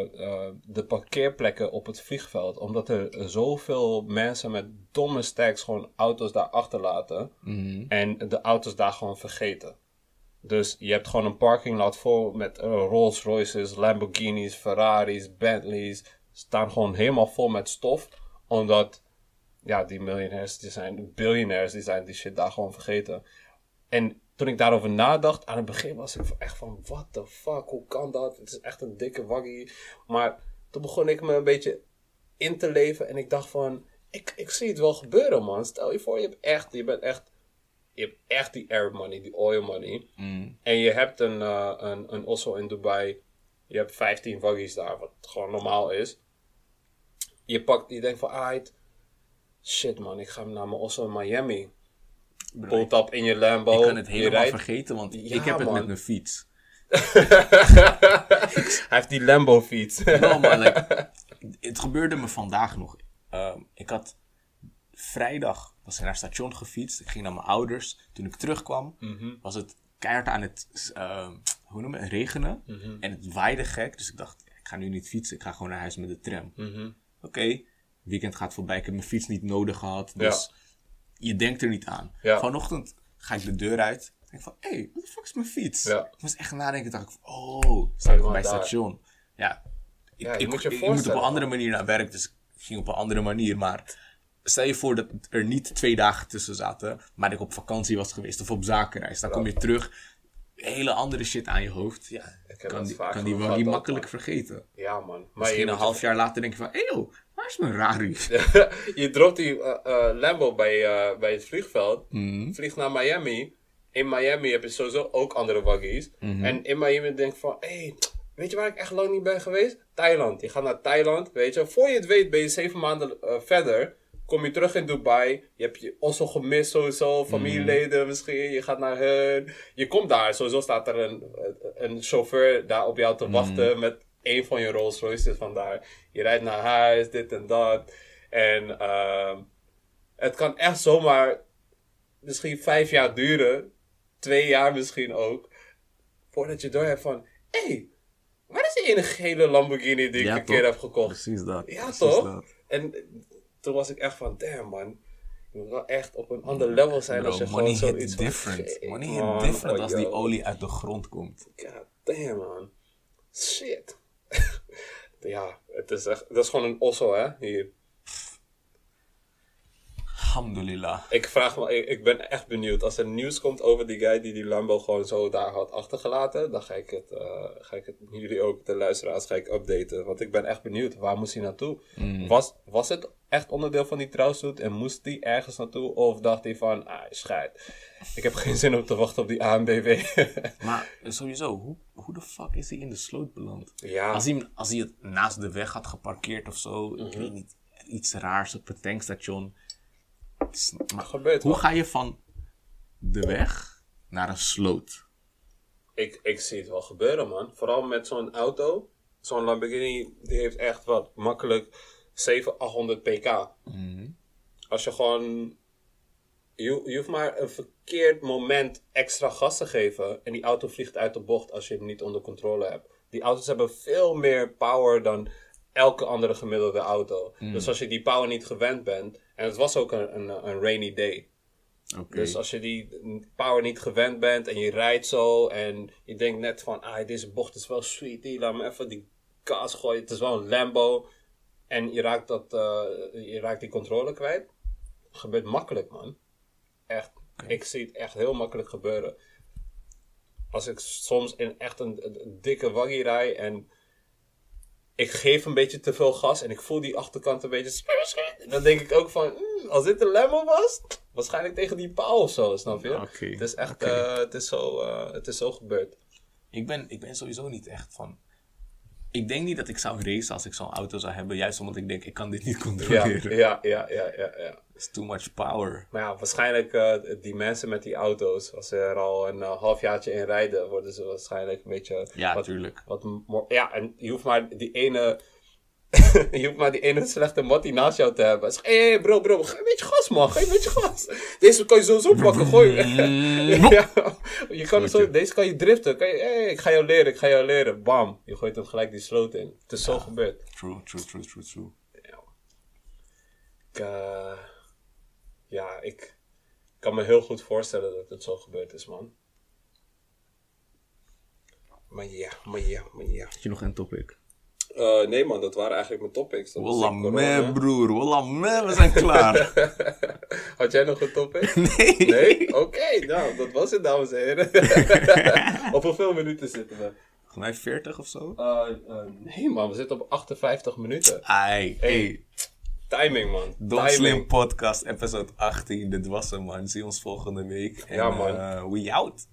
de parkeerplekken op het vliegveld. Omdat er zoveel mensen met domme stacks gewoon auto's daar achterlaten. Mhm. En de auto's daar gewoon vergeten. Dus je hebt gewoon een parking lot vol met eh, Rolls Royces, Lamborghinis, Ferraris, Bentleys. Staan gewoon helemaal vol met stof. Omdat, ja, die miljonairs, die zijn, biljonairs, die zijn die shit daar gewoon vergeten. En toen ik daarover nadacht, aan het begin was ik echt van, what the fuck, hoe kan dat? Het is echt een dikke waggie. Maar toen begon ik me een beetje in te leven en ik dacht van, ik, ik zie het wel gebeuren man. Stel je voor, je hebt echt, je bent echt, je hebt echt die Arab money, die oil money. Mm. En je hebt een, eh, een, een Osso in Dubai, je hebt 15 waggies daar, wat gewoon normaal is. Je pakt, je denkt van, ah, shit man, ik ga naar mijn Osso in Miami. Pulled up in je Lambo. ik kan het helemaal rijdt. vergeten, want Ja, ik heb het met mijn fiets. Hij heeft die Lambo fiets. No, man, like, het gebeurde me vandaag nog. Ehm, ik had vrijdag was ik naar het station gefietst. Ik ging naar mijn ouders. Toen ik terugkwam, Mhm. was het keihard aan het ehm, hoe noem het, regenen. Mhm. En het waaide gek. Dus ik dacht, ik ga nu niet fietsen. Ik ga gewoon naar huis met de tram. Mhm. Oké, weekend gaat voorbij. Ik heb mijn fiets niet nodig gehad. Dus je denkt er niet aan. Ja. Vanochtend ga ik de deur uit. Ik denk van, hé, hey, wat de fuck is mijn fiets? Ja. Ik moest echt nadenken. dacht ik van, oh, sta ik bij het station. Ja, ik, ik, moet je ik, ik moet op een andere manier naar werk. Dus ik ging op een andere manier. Maar stel je voor dat er niet twee dagen tussen zaten. Maar ik op vakantie was geweest of op zakenreis. Dan kom je terug. Hele andere shit aan je hoofd. Ja, Ik heb kan dat die, vaak kan die wel niet makkelijk man. vergeten. Ja man. Maar Misschien een half jaar later denk je van, hé joh, waar is mijn rari? je, dropt die eh, eh, Lambo bij, eh, bij het vliegveld. Mhm. Vliegt naar Miami. In Miami heb je sowieso ook andere waggies. Mhm. En in Miami denk je van, hé, hey, weet je waar ik echt lang niet ben geweest? Thailand. Je gaat naar Thailand, weet je. Voor je het weet ben je zeven maanden verder. Kom je terug in Dubai. Je hebt je Oslo gemist sowieso. Familieleden misschien. Je gaat naar hun. Je komt daar. Sowieso staat er een, een chauffeur daar op jou te wachten. Met een van je Rolls Royces vandaar. Je rijdt naar huis. Dit en dat. En ehm, het kan echt zomaar misschien vijf jaar duren. Twee jaar misschien ook. Voordat je door hebt van... Hé, hey, waar is die ene gele Lamborghini die ik een keer heb gekocht? Precies dat. Ja, precies toch? dat. En toen was ik echt van, damn man. Je moet wel echt op een ander level zijn Bro, als je gewoon zoiets van, different. shit, Money man, hit different oh, als die olie uit de grond komt. God damn man. Shit. ja, het is echt, dat is gewoon een osso hè, hier. Alhamdulillah. Ik vraag me, ik, ik ben echt benieuwd. Als er nieuws komt over die guy die die Lambo gewoon zo daar had achtergelaten, dan ga ik het, eh, ga ik het jullie ook, de luisteraars, ga ik updaten. Want ik ben echt benieuwd, waar moest hij naartoe? Was, was het echt onderdeel van die trouwstoet en moest hij ergens naartoe? Of dacht hij van, ah, scheid. Ik heb geen zin om te wachten op die ANBV. Maar sowieso, hoe, hoe de fuck is hij in de sloot beland? ja, Als hij, als hij het naast de weg had geparkeerd of zo, ik Mhm. weet niet, iets raars op het tankstation. Gebeurt hoe wel. ga je van de weg naar een sloot? Ik, ik zie het wel gebeuren, man. Vooral met zo'n auto. Zo'n Lamborghini, die heeft echt wat makkelijk 700, 800 pk. Als je gewoon... Je, je hoeft maar een verkeerd moment extra gas te geven. En die auto vliegt uit de bocht als je hem niet onder controle hebt. Die auto's hebben veel meer power dan elke andere gemiddelde auto. Dus als je die power niet gewend bent... En het was ook een, een, een rainy day. Dus als je die power niet gewend bent en je rijdt zo en je denkt net van, ah, deze bocht is wel sweet, hier, laat me even die gas gooien. Het is wel een Lambo en je raakt, dat, eh, je raakt die controle kwijt. Gebeurt makkelijk, man. Echt. Ik zie het echt heel makkelijk gebeuren. Als ik soms in echt een, een- een dikke waggie rij en ik geef een beetje te veel gas en ik voel die achterkant een beetje. Dan denk ik ook van, "Hmm, als dit een Lambo was, waarschijnlijk tegen die paal of zo, snap je? Oké, Het is echt, eh, het, is zo, eh, het is zo gebeurd. Ik ben, ik ben sowieso niet echt van. Ik denk niet dat ik zou racen als ik zo'n auto zou hebben. Juist omdat ik denk, ik kan dit niet controleren. ja, ja, ja, ja, ja. It's too much power. Maar ja, waarschijnlijk eh, die mensen met die auto's, als ze er al een uh, halfjaartje in rijden, worden ze waarschijnlijk een beetje. Ja, wat, tuurlijk. Wat ja, en je hoeft maar die ene. je hoeft maar die ene slechte mattie naast jou te hebben. Zeg, hé hey, bro, bro, geef een beetje gas, man. Geef een beetje gas. Deze kan je sowieso pakken. Gooi. ja, je kan zo, deze kan je driften. Kan je, hey, ik ga jou leren, ik ga jou leren. Bam. Je gooit hem gelijk die sloot in. Het is zo gebeurd. True, true, true, true, true. Ik, eh, ja, ik kan me heel goed voorstellen dat het zo gebeurd is, man. Maar ja, maar ja, maar ja. Heb je nog een topic? Eh, nee man, dat waren eigenlijk mijn topics. Corona. me, broer. Wallah me, we zijn klaar. Had jij nog een topic? nee. Nee? Oké, nou, dat was het, dames en heren. op hoeveel minuten zitten we? Volgens mij 40 of zo? Eh, eh, nee man, we zitten op 58 minuten. Ai, hey. Timing man. Timing. Slim Podcast, episode 18. Dit was hem, man. Zie ons volgende week. En, Ja, man. we out.